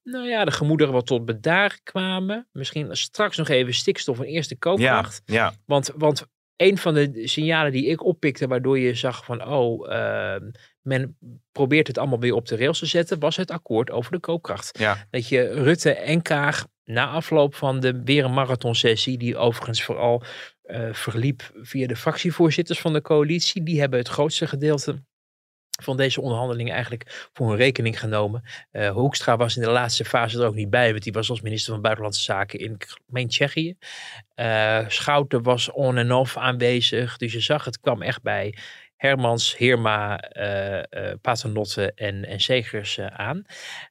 Speaker 2: nou ja, de gemoederen wat tot bedaar kwamen. Misschien straks nog even stikstof en eerste koopkracht.
Speaker 1: ja,
Speaker 2: Want, want een van de signalen die ik oppikte, waardoor je zag van, oh, ehm, men probeert het allemaal weer op de rails te zetten, was het akkoord over de koopkracht.
Speaker 1: ja.
Speaker 2: Dat je Rutte en Kaag na afloop van de weer een marathonsessie, die overigens vooral eh, verliep via de fractievoorzitters van de coalitie, die hebben het grootste gedeelte van deze onderhandelingen eigenlijk voor hun rekening genomen. Eh, Hoekstra was in de laatste fase er ook niet bij, want die was als minister van Buitenlandse Zaken in meen Tsjechië. Eh, Schouten was on en off aanwezig, dus je zag het kwam echt bij Hermans, Heerma, eh, Paternotte en, en Segers eh, aan.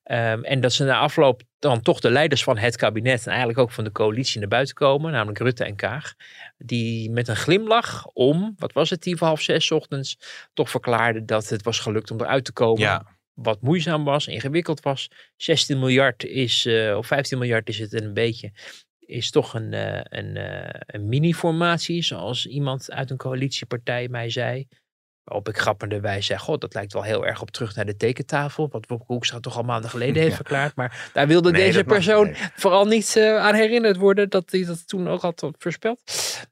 Speaker 2: Ehm, en dat ze na afloop dan toch de leiders van het kabinet en eigenlijk ook van de coalitie naar buiten komen, namelijk Rutte en Kaag, die met een glimlach om, wat was het, tien voor half zes ochtends, toch verklaarden dat het was gelukt om eruit te komen.
Speaker 1: Ja.
Speaker 2: Wat moeizaam was, ingewikkeld was. 16 miljard is, of 15 miljard is het een beetje, is toch een, eh, een, een mini-formatie, zoals iemand uit een coalitiepartij mij zei. Waarop ik grappenderwijs zei, god, dat lijkt wel heel erg op terug naar de tekentafel. Wat Hoekstra toch al maanden geleden heeft
Speaker 1: Ja.
Speaker 2: verklaard. Maar daar wilde
Speaker 1: Nee,
Speaker 2: deze persoon
Speaker 1: niet.
Speaker 2: vooral niet eh, aan herinnerd worden dat hij dat toen ook had voorspeld.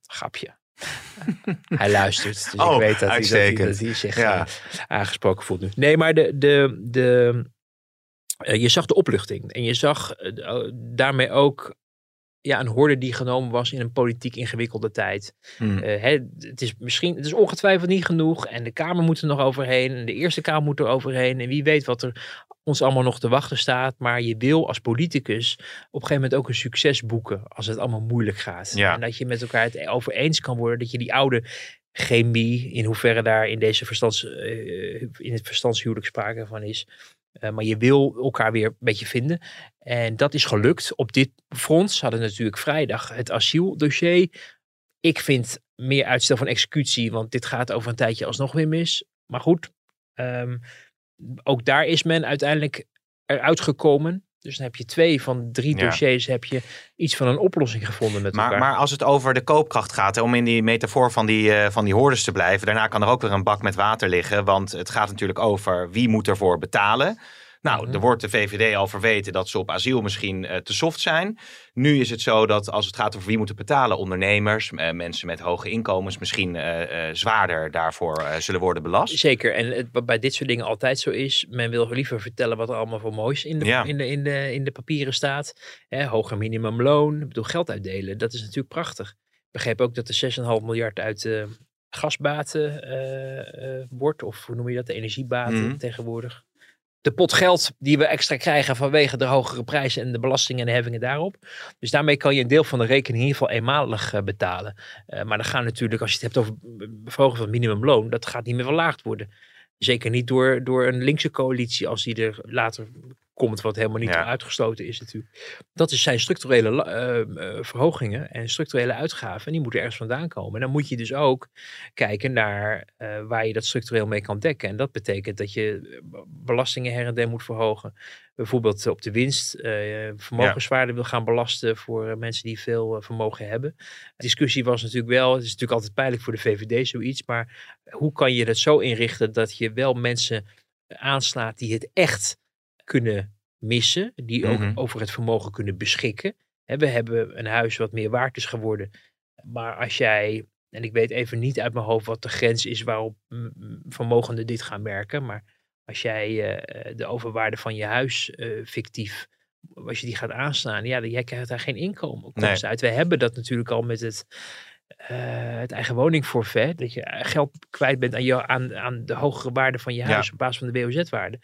Speaker 2: Grapje. hij luistert, dus
Speaker 1: Oh,
Speaker 2: ik weet dat hij, dat hij,
Speaker 1: uitstekend.
Speaker 2: dat hij zich
Speaker 1: Ja.
Speaker 2: eh, aangesproken voelt nu. Nee, maar de, de, de, eh, je zag de opluchting. En je zag daarmee ook ja, een horde die genomen was in een politiek ingewikkelde tijd.
Speaker 1: Hm.
Speaker 2: Eh, hè, het is misschien, het is ongetwijfeld niet genoeg. En de Kamer moet er nog overheen. En de Eerste Kamer moet er overheen. En wie weet wat er ons allemaal nog te wachten staat. Maar je wil als politicus op een gegeven moment ook een succes boeken. Als het allemaal moeilijk gaat.
Speaker 1: Ja.
Speaker 2: En dat je met elkaar het over eens kan worden. Dat je die oude chemie, in hoeverre daar in, deze verstands, eh, in het verstandshuwelijk sprake van is. Eh, maar je wil elkaar weer een beetje vinden. En dat is gelukt. Op dit front ze hadden natuurlijk vrijdag het asieldossier. Ik vind meer uitstel van executie, want dit gaat over een tijdje alsnog weer mis. Maar goed, ehm, ook daar is men uiteindelijk eruit gekomen. Dus dan heb je twee van drie
Speaker 1: Ja.
Speaker 2: dossiers, heb je iets van een oplossing gevonden met
Speaker 1: Maar,
Speaker 2: elkaar.
Speaker 1: maar als het over de koopkracht gaat, hè, om in die metafoor van die, eh, van die hordes te blijven, daarna kan er ook weer een bak met water liggen. Want het gaat natuurlijk over wie moet ervoor betalen. Nou,
Speaker 2: Mhm.
Speaker 1: er wordt de VVD al verweten dat ze op asiel misschien eh, te soft zijn. Nu is het zo dat als het gaat over wie moet het betalen, ondernemers, eh, mensen met hoge inkomens misschien eh, zwaarder daarvoor zullen worden belast.
Speaker 2: Zeker, en het, wat bij dit soort dingen altijd zo is, men wil liever vertellen wat er allemaal voor moois in de,
Speaker 1: Ja.
Speaker 2: in de, in de, in de papieren staat. Hè, hoger minimumloon, ik bedoel geld uitdelen, dat is natuurlijk prachtig. Ik begreep ook dat er 6,5 miljard uit gasbaten wordt, of hoe noem je dat, de energiebaten
Speaker 1: Mhm.
Speaker 2: tegenwoordig. De pot geld die we extra krijgen vanwege de hogere prijzen en de belastingen en de heffingen daarop. Dus daarmee kan je een deel van de rekening in ieder geval eenmalig eh, betalen. Eh, maar dan gaan natuurlijk, als je het hebt over verhogen van het minimumloon, dat gaat niet meer verlaagd worden. Zeker niet door, door een linkse coalitie als die er later komt, wat helemaal niet
Speaker 1: Ja.
Speaker 2: uitgesloten is natuurlijk. Dat is zijn structurele la- eh, verhogingen en structurele uitgaven. En die moeten ergens vandaan komen. En dan moet je dus ook kijken naar eh, waar je dat structureel mee kan dekken. En dat betekent dat je eh, belastingen her en der moet verhogen. Bijvoorbeeld op de winst, vermogenswaarde wil gaan belasten voor mensen die veel vermogen hebben. De discussie was natuurlijk wel, het is natuurlijk altijd pijnlijk voor de VVD zoiets, maar hoe kan je het zo inrichten dat je wel mensen aanslaat die het echt kunnen missen, die ook
Speaker 1: Mhm.
Speaker 2: over het vermogen kunnen beschikken. We hebben een huis wat meer waard is geworden, maar als jij, en ik weet even niet uit mijn hoofd wat de grens is waarop vermogenden dit gaan merken, maar als jij eh, de overwaarde van je huis eh, fictief, als je die gaat aanslaan, ja, jij krijgt daar geen inkomen
Speaker 1: Nee.
Speaker 2: uit. We hebben dat natuurlijk al met het, eh, het eigen woningforfait, dat je geld kwijt bent aan, je, aan, aan de hogere waarde van je
Speaker 1: Ja.
Speaker 2: huis op basis van de WOZ-waarde.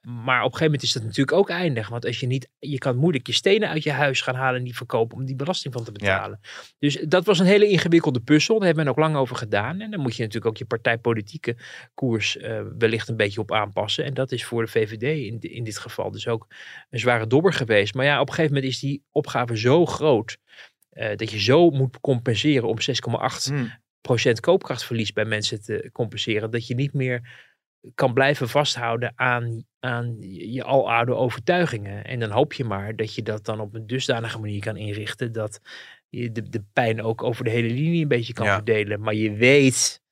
Speaker 2: Maar op een gegeven moment is dat natuurlijk ook eindig. Want als je niet, je kan moeilijk je stenen uit je huis gaan halen en die verkopen om die belasting van te betalen. Dus dat was een hele ingewikkelde puzzel. Daar hebben we ook lang over gedaan. En dan moet je natuurlijk ook je partijpolitieke koers eh, wellicht een beetje op aanpassen. En dat is voor de VVD in, in dit geval dus ook een zware dobber geweest. Maar ja, op een gegeven moment is die opgave zo groot. eh, dat je zo moet compenseren om 6,8
Speaker 1: Hm.
Speaker 2: procent koopkrachtverlies bij mensen te compenseren. Dat je niet meer kan blijven vasthouden aan, aan je aloude overtuigingen. En dan hoop je maar dat je dat dan op een dusdanige manier kan inrichten dat je de, de pijn ook over de hele linie een beetje kan
Speaker 1: Ja.
Speaker 2: verdelen. Maar je weet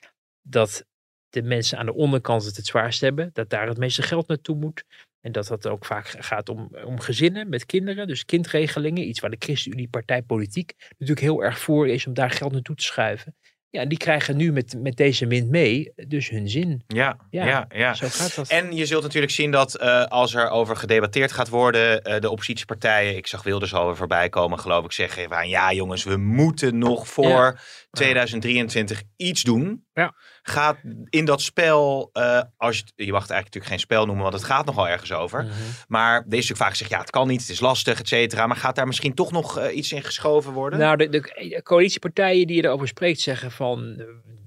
Speaker 2: dat de mensen aan de onderkant het het zwaarst hebben. Dat daar het meeste geld naartoe moet. En dat dat ook vaak gaat om, om gezinnen met kinderen. Dus kindregelingen. Iets waar de ChristenUnie partijpolitiek natuurlijk heel erg voor is om daar geld naartoe te schuiven. Ja, die krijgen nu met, met deze wind mee dus hun zin.
Speaker 1: Ja, ja,
Speaker 2: Ja,
Speaker 1: ja.
Speaker 2: Zo gaat dat.
Speaker 1: En je zult natuurlijk zien dat eh, als er over gedebatteerd gaat worden, eh, de oppositiepartijen, ik zag Wilders al weer voorbij komen, geloof ik, zeggen van ja jongens, we moeten nog voor
Speaker 2: Ja.
Speaker 1: 2023 iets doen.
Speaker 2: Ja.
Speaker 1: Gaat in dat spel, eh, als je, je mag het eigenlijk natuurlijk geen spel noemen, want het gaat nogal ergens over.
Speaker 2: Mhm.
Speaker 1: Maar er is natuurlijk vaak gezegd, ja het kan niet, het is lastig, et cetera. Maar gaat daar misschien toch nog eh, iets in geschoven worden?
Speaker 2: Nou, de, de coalitiepartijen die erover spreekt zeggen van eh,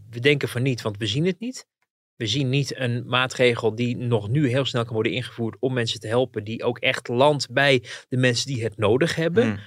Speaker 2: we denken van niet, want we zien het niet. We zien niet een maatregel die nog nu heel snel kan worden ingevoerd om mensen te helpen, die ook echt landt bij de mensen die het nodig hebben.
Speaker 1: Hm.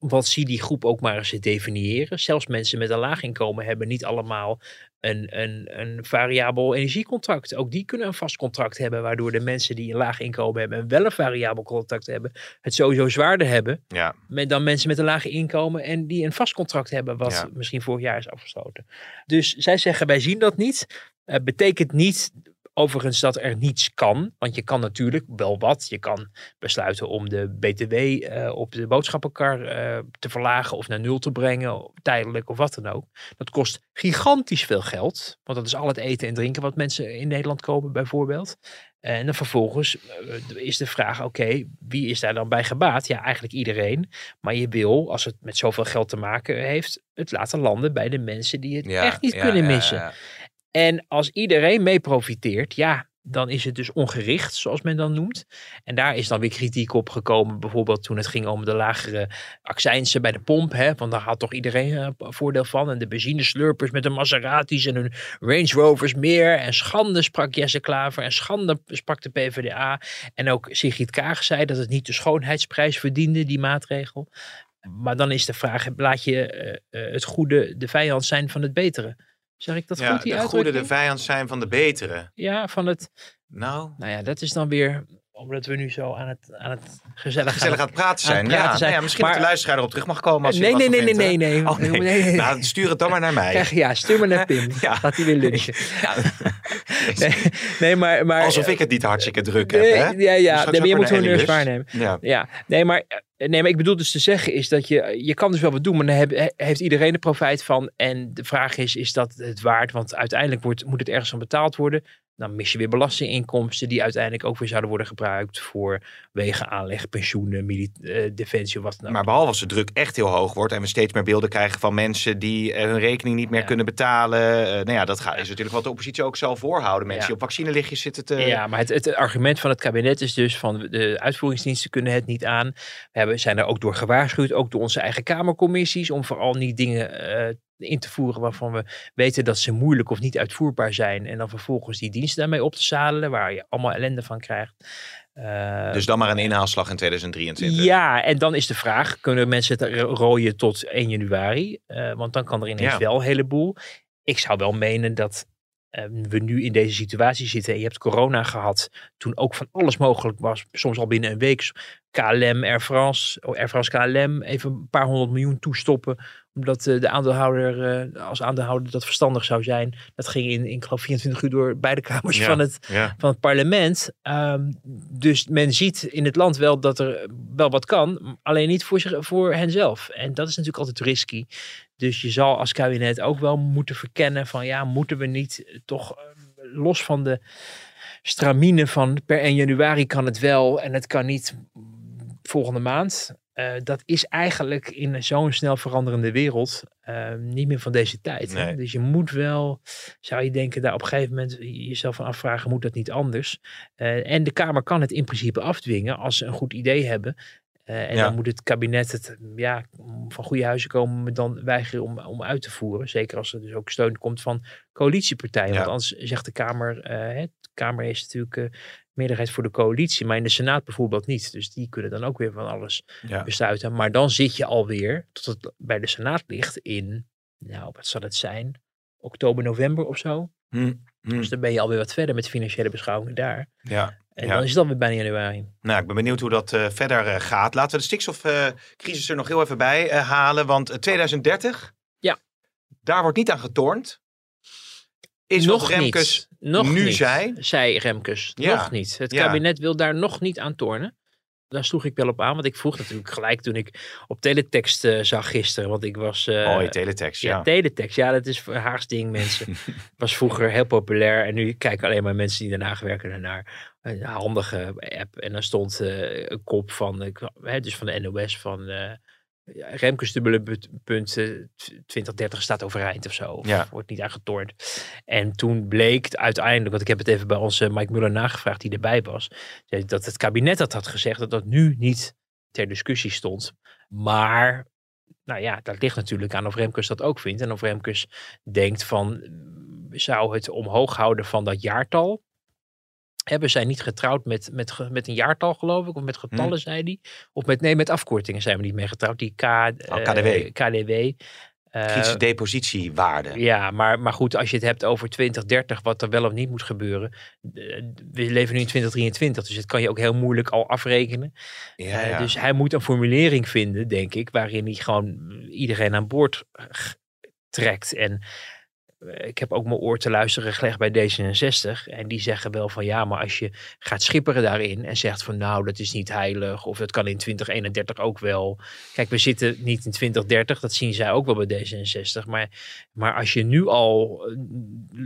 Speaker 2: Want zie die groep ook maar eens definiëren. Zelfs mensen met een laag inkomen hebben niet allemaal een, een, een variabel energiecontract. Ook die kunnen een vast contract hebben, waardoor de mensen die een laag inkomen hebben en wel een variabel contract hebben, het sowieso zwaarder hebben
Speaker 1: Ja,
Speaker 2: met dan mensen met een lage inkomen en die een vast contract hebben, wat
Speaker 1: Ja.
Speaker 2: misschien vorig jaar is afgesloten. Dus zij zeggen, wij zien dat niet. Eh, betekent niet overigens dat er niets kan. Want je kan natuurlijk wel wat. Je kan besluiten om de BTW eh, op de boodschappenkar eh, te verlagen of naar nul te brengen, tijdelijk of wat dan ook. Dat kost gigantisch veel geld. Want dat is al het eten en drinken wat mensen in Nederland kopen, bijvoorbeeld. En dan vervolgens eh, is de vraag: oké, wie is daar dan bij gebaat? Ja, eigenlijk iedereen. Maar je wil, als het met zoveel geld te maken heeft, het laten landen bij de mensen die het
Speaker 1: Ja,
Speaker 2: echt niet
Speaker 1: ja,
Speaker 2: kunnen
Speaker 1: ja,
Speaker 2: missen. En als iedereen mee profiteert, ja, dan is het dus ongericht, zoals men dan noemt. En daar is dan weer kritiek op gekomen, bijvoorbeeld toen het ging om de lagere accijnsen bij de pomp. Hè, want daar had toch iedereen eh, voordeel van. En de benzineslurpers met de Maseratis en hun Range Rovers meer. En schande sprak Jesse Klaver en schande sprak de PvdA. En ook Sigrid Kaag zei dat het niet de schoonheidsprijs verdiende, die maatregel. Maar dan is de vraag, laat je eh, eh, het goede de vijand zijn van het betere? Zeg ik dat
Speaker 1: Ja,
Speaker 2: goed, die
Speaker 1: de goede de vijand zijn van de betere.
Speaker 2: Ja, van het.
Speaker 1: Nou,
Speaker 2: Nou ja, dat is dan weer omdat we nu zo aan het, aan het gezellig,
Speaker 1: gezellig aan het praten
Speaker 2: aan
Speaker 1: zijn.
Speaker 2: het praten
Speaker 1: ja,
Speaker 2: zijn.
Speaker 1: nou ja, misschien
Speaker 2: Maar-
Speaker 1: dat de luisteraar erop terug mag komen. Als
Speaker 2: Nee,
Speaker 1: het
Speaker 2: nee, nee, nee,
Speaker 1: vindt,
Speaker 2: nee, nee.
Speaker 1: Oh, nee.
Speaker 2: Nee.
Speaker 1: Nou, stuur het dan maar naar mij.
Speaker 2: Krijg, ja, stuur maar naar Pim.
Speaker 1: Ja.
Speaker 2: Gaat hij weer lunchen.
Speaker 1: Ja.
Speaker 2: Nee, nee maar, maar...
Speaker 1: Alsof ik het niet hartstikke druk heb, hè?
Speaker 2: Ja, ja.
Speaker 1: straks
Speaker 2: Nee, maar je moet
Speaker 1: Ellie
Speaker 2: eerst
Speaker 1: Lust.
Speaker 2: waarnemen.
Speaker 1: Ja.
Speaker 2: Ja, nee maar, eh, nee, maar ik bedoel dus te zeggen is dat je, je kan dus wel wat doen, maar dan heeft iedereen er profijt van. En de vraag is, is dat het waard? Want uiteindelijk wordt, moet het ergens van betaald worden. Dan mis je weer belastinginkomsten die uiteindelijk ook weer zouden worden gebruikt voor wegenaanleg, pensioenen, mili- eh, defensie wat dan.
Speaker 1: Maar behalve als de druk echt heel hoog wordt en we steeds meer beelden krijgen van mensen die eh, hun rekening niet meer
Speaker 2: Ja.
Speaker 1: kunnen betalen. eh, nou ja, dat gaat, is natuurlijk wat de oppositie ook zal voorhouden. Mensen
Speaker 2: Ja.
Speaker 1: die op vaccinelichtjes zitten te...
Speaker 2: Ja, maar het, het argument van het kabinet is dus van de uitvoeringsdiensten kunnen het niet aan. We hebben, zijn er ook door gewaarschuwd, ook door onze eigen kamercommissies, om vooral niet dingen eh, in te voeren waarvan we weten dat ze moeilijk of niet uitvoerbaar zijn. En dan vervolgens die diensten daarmee op te zadelen, waar je allemaal ellende van krijgt. Eh,
Speaker 1: Dus dan maar een inhaalslag in 2023.
Speaker 2: ja, en dan is de vraag: kunnen mensen het ro- rooien tot 1 januari? Eh, want dan kan er ineens
Speaker 1: Ja.
Speaker 2: wel een heleboel. Ik zou wel menen dat we nu in deze situatie zitten. En je hebt corona gehad toen ook van alles mogelijk was. Soms al binnen een week. KLM, Air France, oh, Air France KLM, even een paar honderd miljoen toestoppen. Omdat eh, de aandeelhouder, eh, als aandeelhouder dat verstandig zou zijn. Dat ging in, in ik geloof 24 uur door beide kamers
Speaker 1: Ja.
Speaker 2: van het
Speaker 1: Ja.
Speaker 2: van het parlement. Ehm, dus men ziet in het land wel dat er wel wat kan, alleen niet voor, zich, voor henzelf. En dat is natuurlijk altijd risky. Dus je zal als kabinet ook wel moeten verkennen van ja, moeten we niet eh, toch eh, los van de stramine van per 1 januari kan het wel en het kan niet volgende maand. Eh, dat is eigenlijk in zo'n snel veranderende wereld eh, niet meer van deze tijd. hè. Dus je moet wel, zou je denken, daar op een gegeven moment jezelf van afvragen, moet dat niet anders? Eh, en de Kamer kan het in principe afdwingen als ze een goed idee hebben. Eh, en
Speaker 1: Ja.
Speaker 2: dan moet het kabinet het ja, van goede huizen komen, dan weigeren om, om uit te voeren. Zeker als er dus ook steun komt van coalitiepartijen.
Speaker 1: Ja.
Speaker 2: Want anders zegt de Kamer, hè, de Kamer is natuurlijk eh, meerderheid voor de coalitie, maar in de Senaat bijvoorbeeld niet. Dus die kunnen dan ook weer van alles
Speaker 1: Ja.
Speaker 2: besluiten. Maar dan zit je alweer, tot het bij de Senaat ligt, in, nou wat zal het zijn, oktober, november of zo.
Speaker 1: Hm, hm,
Speaker 2: Dus dan ben je alweer wat verder met financiële beschouwingen daar.
Speaker 1: ja.
Speaker 2: En
Speaker 1: Ja.
Speaker 2: dan is het alweer bijna januari.
Speaker 1: Nou, ik ben benieuwd hoe dat eh, verder eh, gaat. Laten we de stikstofcrisis er nog heel even bij eh, halen. Want eh, 2030,
Speaker 2: Ja.
Speaker 1: daar wordt niet aan getornd. Is wat Remkes
Speaker 2: niet. Nog
Speaker 1: nu
Speaker 2: niet,
Speaker 1: zei?
Speaker 2: Zei Remkes.
Speaker 1: Ja.
Speaker 2: Nog niet. Het kabinet wil daar nog niet aan tornen. Daar sloeg ik wel op aan, want ik vroeg natuurlijk gelijk toen ik op teletext eh, zag gisteren. Want ik was... eh,
Speaker 1: Mooi teletext, ja.
Speaker 2: Ja, teletext. Ja, dat is Haags ding, mensen. was vroeger heel populair. En nu kijken alleen maar mensen die daarna werken ernaar. Een handige app. En dan stond eh, een kop van, dus van de NOS van... Remkes dubbele put- punt eh, 2030 staat overeind of zo. Of
Speaker 1: Ja.
Speaker 2: wordt niet aangetornd. En toen bleek uiteindelijk, want ik heb het even bij onze Mike Muller nagevraagd die erbij was. Dat het kabinet dat had gezegd, dat dat nu niet ter discussie stond. Maar nou ja, dat ligt natuurlijk aan of Remkes dat ook vindt. En of Remkes denkt van, zou het omhoog houden van dat jaartal? Hebben zij niet getrouwd met, met, met een jaartal, geloof ik? Of met getallen, zei hij? Of met, nee, met afkortingen zijn we niet mee getrouwd. Die K, eh,
Speaker 1: KDW.
Speaker 2: KDW. Eh,
Speaker 1: Kritische depositiewaarde.
Speaker 2: ja, maar, maar goed, als je het hebt over 2030, wat er wel of niet moet gebeuren. eh, We leven nu in 2023, dus het kan je ook heel moeilijk al afrekenen.
Speaker 1: Ja,
Speaker 2: Eh,
Speaker 1: ja.
Speaker 2: dus hij moet een formulering vinden, denk ik, waarin hij gewoon iedereen aan boord trekt. En eh, ik heb ook mijn oor te luisteren gelegd bij D66. En die zeggen wel van ja, maar als je gaat schipperen daarin en zegt van nou, dat is niet heilig. Of dat kan in 2031 ook wel. Kijk, we zitten niet in 2030, dat zien zij ook wel bij D66. Maar, maar als je nu al eh,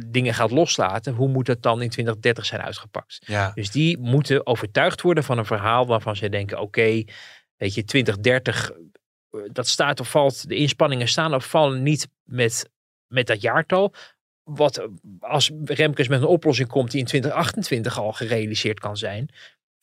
Speaker 2: dingen gaat loslaten, hoe moet dat dan in 2030 zijn uitgepakt?
Speaker 1: Ja.
Speaker 2: Dus die moeten overtuigd worden van een verhaal waarvan ze denken, oké, weet je, 2030, eh, dat staat of valt, de inspanningen staan of vallen niet met met dat jaartal. Wat eh, als Remkes met een oplossing komt die in 2028 al gerealiseerd kan zijn.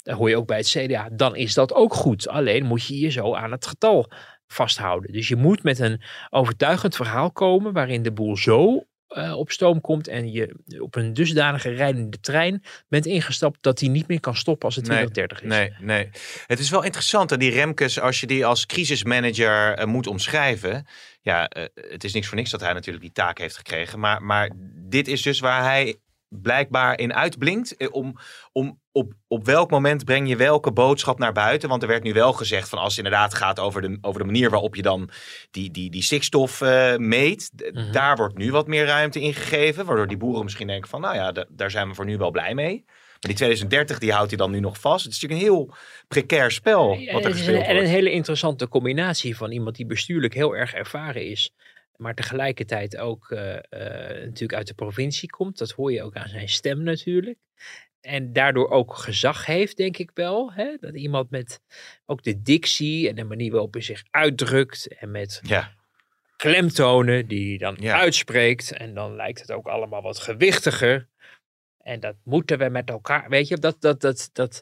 Speaker 2: Dan hoor je ook bij het CDA. Dan is dat ook goed. Alleen moet je je zo aan het getal vasthouden. Dus je moet met een overtuigend verhaal komen waarin de boel zo uh, op stoom komt en je op een dusdanige rijdende trein bent ingestapt dat die niet meer kan stoppen als het 2030 is.
Speaker 1: Nee, nee. Het is wel interessant dat die Remkes, als je die als crisismanager uh, moet omschrijven. Ja, uh, het is niks voor niks dat hij natuurlijk die taak heeft gekregen. Maar, maar dit is dus waar hij blijkbaar in uitblinkt. Eh, om, om op, op welk moment breng je welke boodschap naar buiten? Want er werd nu wel gezegd van als het inderdaad gaat over de, over de manier waarop je dan die, die, die stikstof uh, meet. Mhm. Daar wordt nu wat meer ruimte in gegeven. Waardoor die boeren misschien denken van nou ja, daar zijn we voor nu wel blij mee. Die 2030 die houdt hij dan nu nog vast. Het is natuurlijk een heel precair spel. Wat er
Speaker 2: het is een, en een hele interessante combinatie van iemand die bestuurlijk heel erg ervaren is maar tegelijkertijd ook uh, uh, natuurlijk uit de provincie komt. Dat hoor je ook aan zijn stem natuurlijk. En daardoor ook gezag heeft, denk ik wel. Hè? Dat iemand met ook de dictie en de manier waarop hij zich uitdrukt. En met
Speaker 1: ja.
Speaker 2: klemtonen die hij dan uitspreekt. En dan lijkt het ook allemaal wat gewichtiger. En dat moeten we met elkaar. Weet je, dat, dat, dat, dat,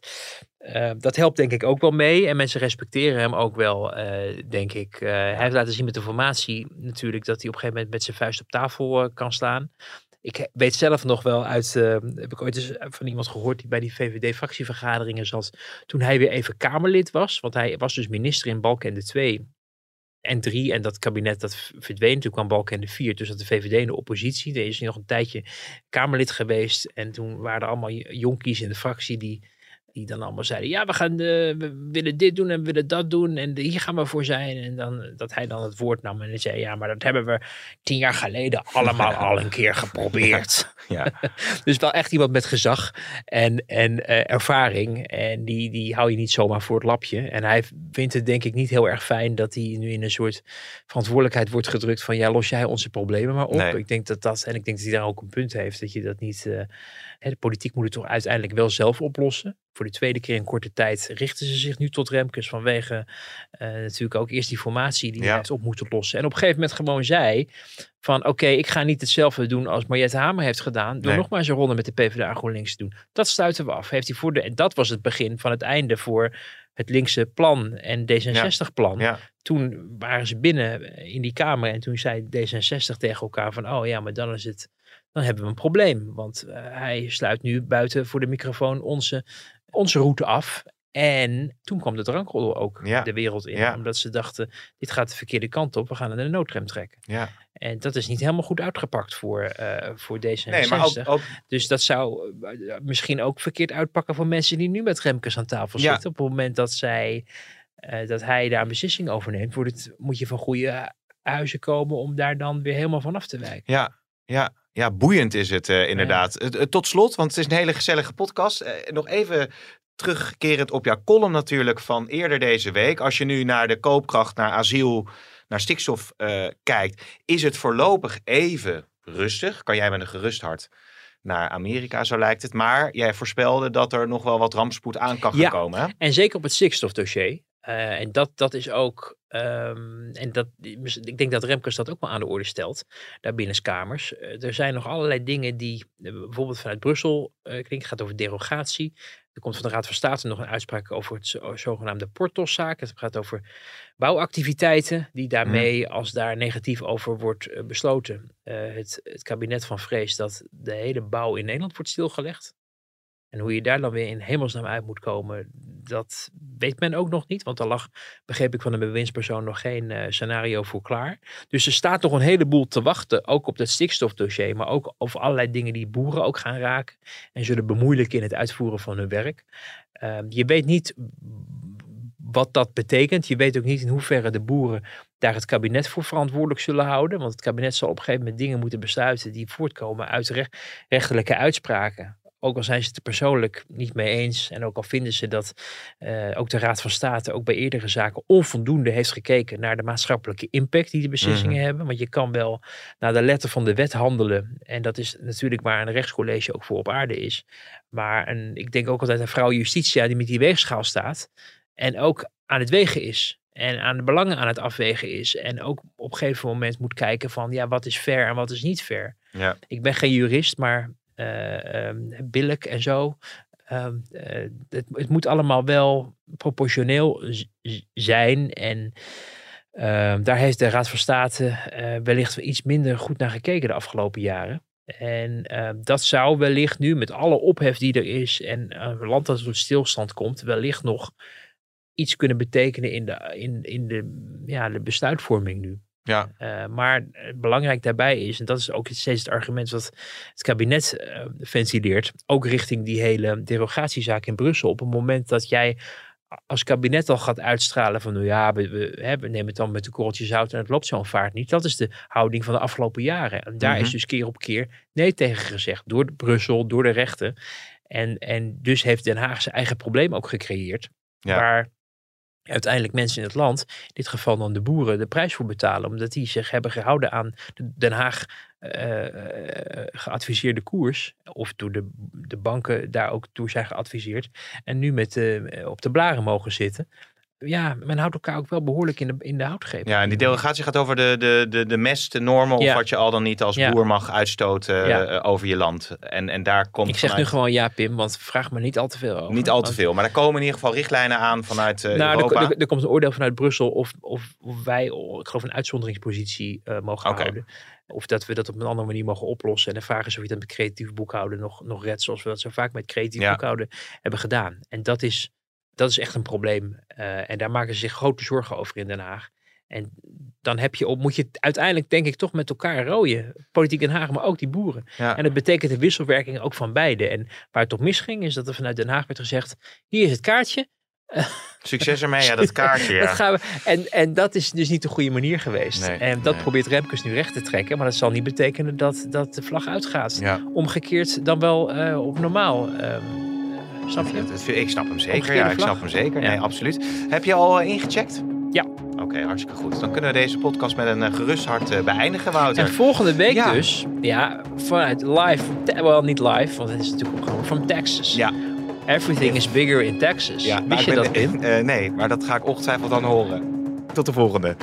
Speaker 2: uh, dat helpt denk ik ook wel mee. En mensen respecteren hem ook wel, uh, denk ik. Uh, hij heeft laten zien met de formatie natuurlijk dat hij op een gegeven moment met zijn vuist op tafel kan staan. Ik weet zelf nog wel uit, heb ik ooit eens van iemand gehoord die bij die VVD-fractievergaderingen zat. Toen hij weer even Kamerlid was. Want hij was dus minister in Balkenende 2 en 3. En dat kabinet dat verdween. Toen kwam Balkenende 4. Dus dat de VVD in de oppositie. Er is nog een tijdje Kamerlid geweest. En toen waren er allemaal jonkies in de fractie die die dan allemaal zeiden, ja, we, gaan de, we willen dit doen en we willen dat doen en hier gaan we voor zijn. En dan, dat hij dan het woord nam en zei, ja, maar dat hebben we tien jaar geleden allemaal al een keer geprobeerd.
Speaker 1: Ja.
Speaker 2: dus wel echt iemand met gezag en, en uh, ervaring. En die, die hou je niet zomaar voor het lapje. En hij vindt het denk ik niet heel erg fijn dat hij nu in een soort verantwoordelijkheid wordt gedrukt van, ja, los jij onze problemen maar op. Nee. Ik denk dat dat, en ik denk dat hij daar ook een punt heeft, dat je dat niet... Uh, de politiek moet het toch uiteindelijk wel zelf oplossen. Voor de tweede keer in korte tijd richten ze zich nu tot Remkes vanwege uh, natuurlijk ook eerst die formatie die ja. hij heeft op moeten lossen. En op een gegeven moment gewoon zei van oké, okay, ik ga niet hetzelfde doen als Mariette Hamer heeft gedaan. Door nee. nog maar eens een ronde met de PvdA GroenLinks te doen. Dat stuiten we af. Heeft hij voor de, en dat was het begin van het einde voor het linkse plan en D66-plan.
Speaker 1: Ja. Ja.
Speaker 2: Toen waren ze binnen in die Kamer en toen zei D66 tegen elkaar van oh ja, maar dan is het dan hebben we een probleem. Want uh, hij sluit nu buiten voor de microfoon onze, onze route af. En toen kwam de drankroddel ook
Speaker 1: ja.
Speaker 2: de wereld in.
Speaker 1: Ja.
Speaker 2: Omdat ze dachten, dit gaat de verkeerde kant op. We gaan naar de noodrem trekken.
Speaker 1: Ja.
Speaker 2: En dat is niet helemaal goed uitgepakt voor, uh, voor D66.
Speaker 1: Nee, maar ook, ook...
Speaker 2: Dus dat zou uh, misschien ook verkeerd uitpakken voor mensen die nu met Remkes aan tafel zitten. Op het moment dat, zij, uh, dat hij daar een beslissing over neemt, wordt het, moet je van goede huizen komen om daar dan weer helemaal vanaf te wijken.
Speaker 1: Ja, ja. Ja, boeiend is het uh, inderdaad. Ja. Tot slot, want het is een hele gezellige podcast. Uh, nog even terugkerend op jouw column natuurlijk van eerder deze week. Als je nu naar de koopkracht, naar asiel, naar stikstof uh, kijkt, is het voorlopig even rustig. Kan jij met een gerust hart naar Amerika, zo lijkt het. Maar jij voorspelde dat er nog wel wat rampspoed aan kan gaan
Speaker 2: ja,
Speaker 1: komen. Hè?
Speaker 2: En zeker op het stikstofdossier. Uh, en dat, dat is ook, um, en dat, ik denk dat Remkes dat ook wel aan de orde stelt, daar binnenskamers. Uh, er zijn nog allerlei dingen die uh, bijvoorbeeld vanuit Brussel klinken, het gaat over derogatie. Er komt van de Raad van State nog een uitspraak over het zogenaamde Portoszaak. Het gaat over bouwactiviteiten die daarmee, mm. als daar negatief over wordt besloten, het, het kabinet van vrees dat de hele bouw in Nederland wordt stilgelegd. En hoe je daar dan weer in hemelsnaam uit moet komen, dat weet men ook nog niet. Want er lag, begreep ik van de bewindspersoon, nog geen uh, scenario voor klaar. Dus er staat nog een heleboel te wachten, ook op dat stikstofdossier. Maar ook over allerlei dingen die boeren ook gaan raken. En zullen bemoeilijken in het uitvoeren van hun werk. Uh, je weet niet wat dat betekent. Je weet ook niet in hoeverre de boeren daar het kabinet voor verantwoordelijk zullen houden. Want het kabinet zal op een gegeven moment dingen moeten besluiten die voortkomen uit recht, rechtelijke uitspraken. Ook al zijn ze het er persoonlijk niet mee eens. En ook al vinden ze dat uh, ook de Raad van State ook bij eerdere zaken onvoldoende heeft gekeken naar de maatschappelijke impact die de beslissingen
Speaker 1: Mhm.
Speaker 2: hebben. Want je kan wel naar de letter van de wet handelen. En dat is natuurlijk waar een rechtscollege ook voor op aarde is. Maar een, ik denk ook altijd aan vrouw Justitia die met die weegschaal staat. En ook aan het wegen is. En aan de belangen aan het afwegen is. En ook op een gegeven moment moet kijken van ja, wat is fair en wat is niet fair.
Speaker 1: Ja.
Speaker 2: Ik ben geen jurist, maar eh ehm, billijk en zo. Ehm, eh, het, het moet allemaal wel proportioneel zijn. En ehm, daar heeft de Raad van State eh, wellicht iets minder goed naar gekeken de afgelopen jaren. En dat zou wellicht nu met alle ophef die er is en een land dat tot stilstand komt, wellicht nog iets kunnen betekenen in de, in, in de, ja, de besluitvorming nu.
Speaker 1: Ja.
Speaker 2: Uh, maar belangrijk daarbij is, en dat is ook steeds het argument wat het kabinet uh, ventileert, ook richting die hele derogatiezaak in Brussel. Op het moment dat jij als kabinet al gaat uitstralen van, nou ja, we, we, hè, we nemen het dan met de korreltje zout en het loopt zo'n vaart niet. Dat is de houding van de afgelopen jaren. En daar
Speaker 1: Mhm.
Speaker 2: is dus keer op keer nee tegen gezegd, door Brussel, door de rechten. En, en dus heeft Den Haag zijn eigen probleem ook gecreëerd,
Speaker 1: Ja.
Speaker 2: waar uiteindelijk mensen in het land, in dit geval dan de boeren, de prijs voor betalen. Omdat die zich hebben gehouden aan de Den Haag uh, uh, geadviseerde koers. Of door de, de banken daar ook door zijn geadviseerd. En nu met, uh, op de blaren mogen zitten. Ja, men houdt elkaar ook wel behoorlijk in de, in de houtgreep.
Speaker 1: Ja, en die derogatie gaat over de, de, de, de mest, de normen, of
Speaker 2: Ja.
Speaker 1: wat je al dan niet als
Speaker 2: Ja.
Speaker 1: boer mag uitstoten
Speaker 2: Ja.
Speaker 1: eh, over je land. En, en daar komt
Speaker 2: Ik zeg nu gewoon ja, Pim, want vraag me niet al te veel over.
Speaker 1: niet al te
Speaker 2: Want-
Speaker 1: veel, maar er komen in ieder geval richtlijnen aan vanuit
Speaker 2: Nou,
Speaker 1: Europa.
Speaker 2: er, er, er komt een oordeel vanuit Brussel of, of, of wij, ik geloof, een uitzonderingspositie eh, mogen houden. Of dat we dat op een andere manier mogen oplossen. En de vraag is of je dat met creatief boekhouden nog, nog redt, zoals we dat zo vaak met creatief boekhouden hebben gedaan. En dat is, dat is echt een probleem. Eh, en daar maken ze zich grote zorgen over in Den Haag. En dan heb je op, moet je uiteindelijk, denk ik, toch met elkaar rooien. Politiek Den Haag, maar ook die boeren.
Speaker 1: Ja.
Speaker 2: En dat betekent de wisselwerking ook van beide. En waar het op misging, is dat er vanuit Den Haag werd gezegd: hier is het kaartje.
Speaker 1: Succes ermee, ja, dat kaartje. Ja.
Speaker 2: Dat gaan we, en, en dat is dus niet de goede manier geweest.
Speaker 1: Nee,
Speaker 2: en dat
Speaker 1: nee.
Speaker 2: probeert Remkes nu recht te trekken. Maar dat zal niet betekenen dat, dat de vlag uitgaat.
Speaker 1: Ja.
Speaker 2: Omgekeerd dan wel eh, op normaal. ehm, snap je?
Speaker 1: Het- het- ik snap hem zeker, ja, ik snap hem zeker. Nee, absoluut. Heb je al eh, ingecheckt?
Speaker 2: Ja.
Speaker 1: Oké, hartstikke goed. Dan kunnen we deze podcast met een eh, gerust hart eh, beëindigen, Wouter.
Speaker 2: En volgende week
Speaker 1: Ja.
Speaker 2: dus, ja, vanuit live, wel niet live, want het is natuurlijk opgenomen, from Texas.
Speaker 1: Ja.
Speaker 2: Everything is bigger in Texas.
Speaker 1: Ja,
Speaker 2: Wist je
Speaker 1: ben-
Speaker 2: dat,
Speaker 1: eh, nee, maar dat ga ik ongetwijfeld dan horen. Tot de volgende.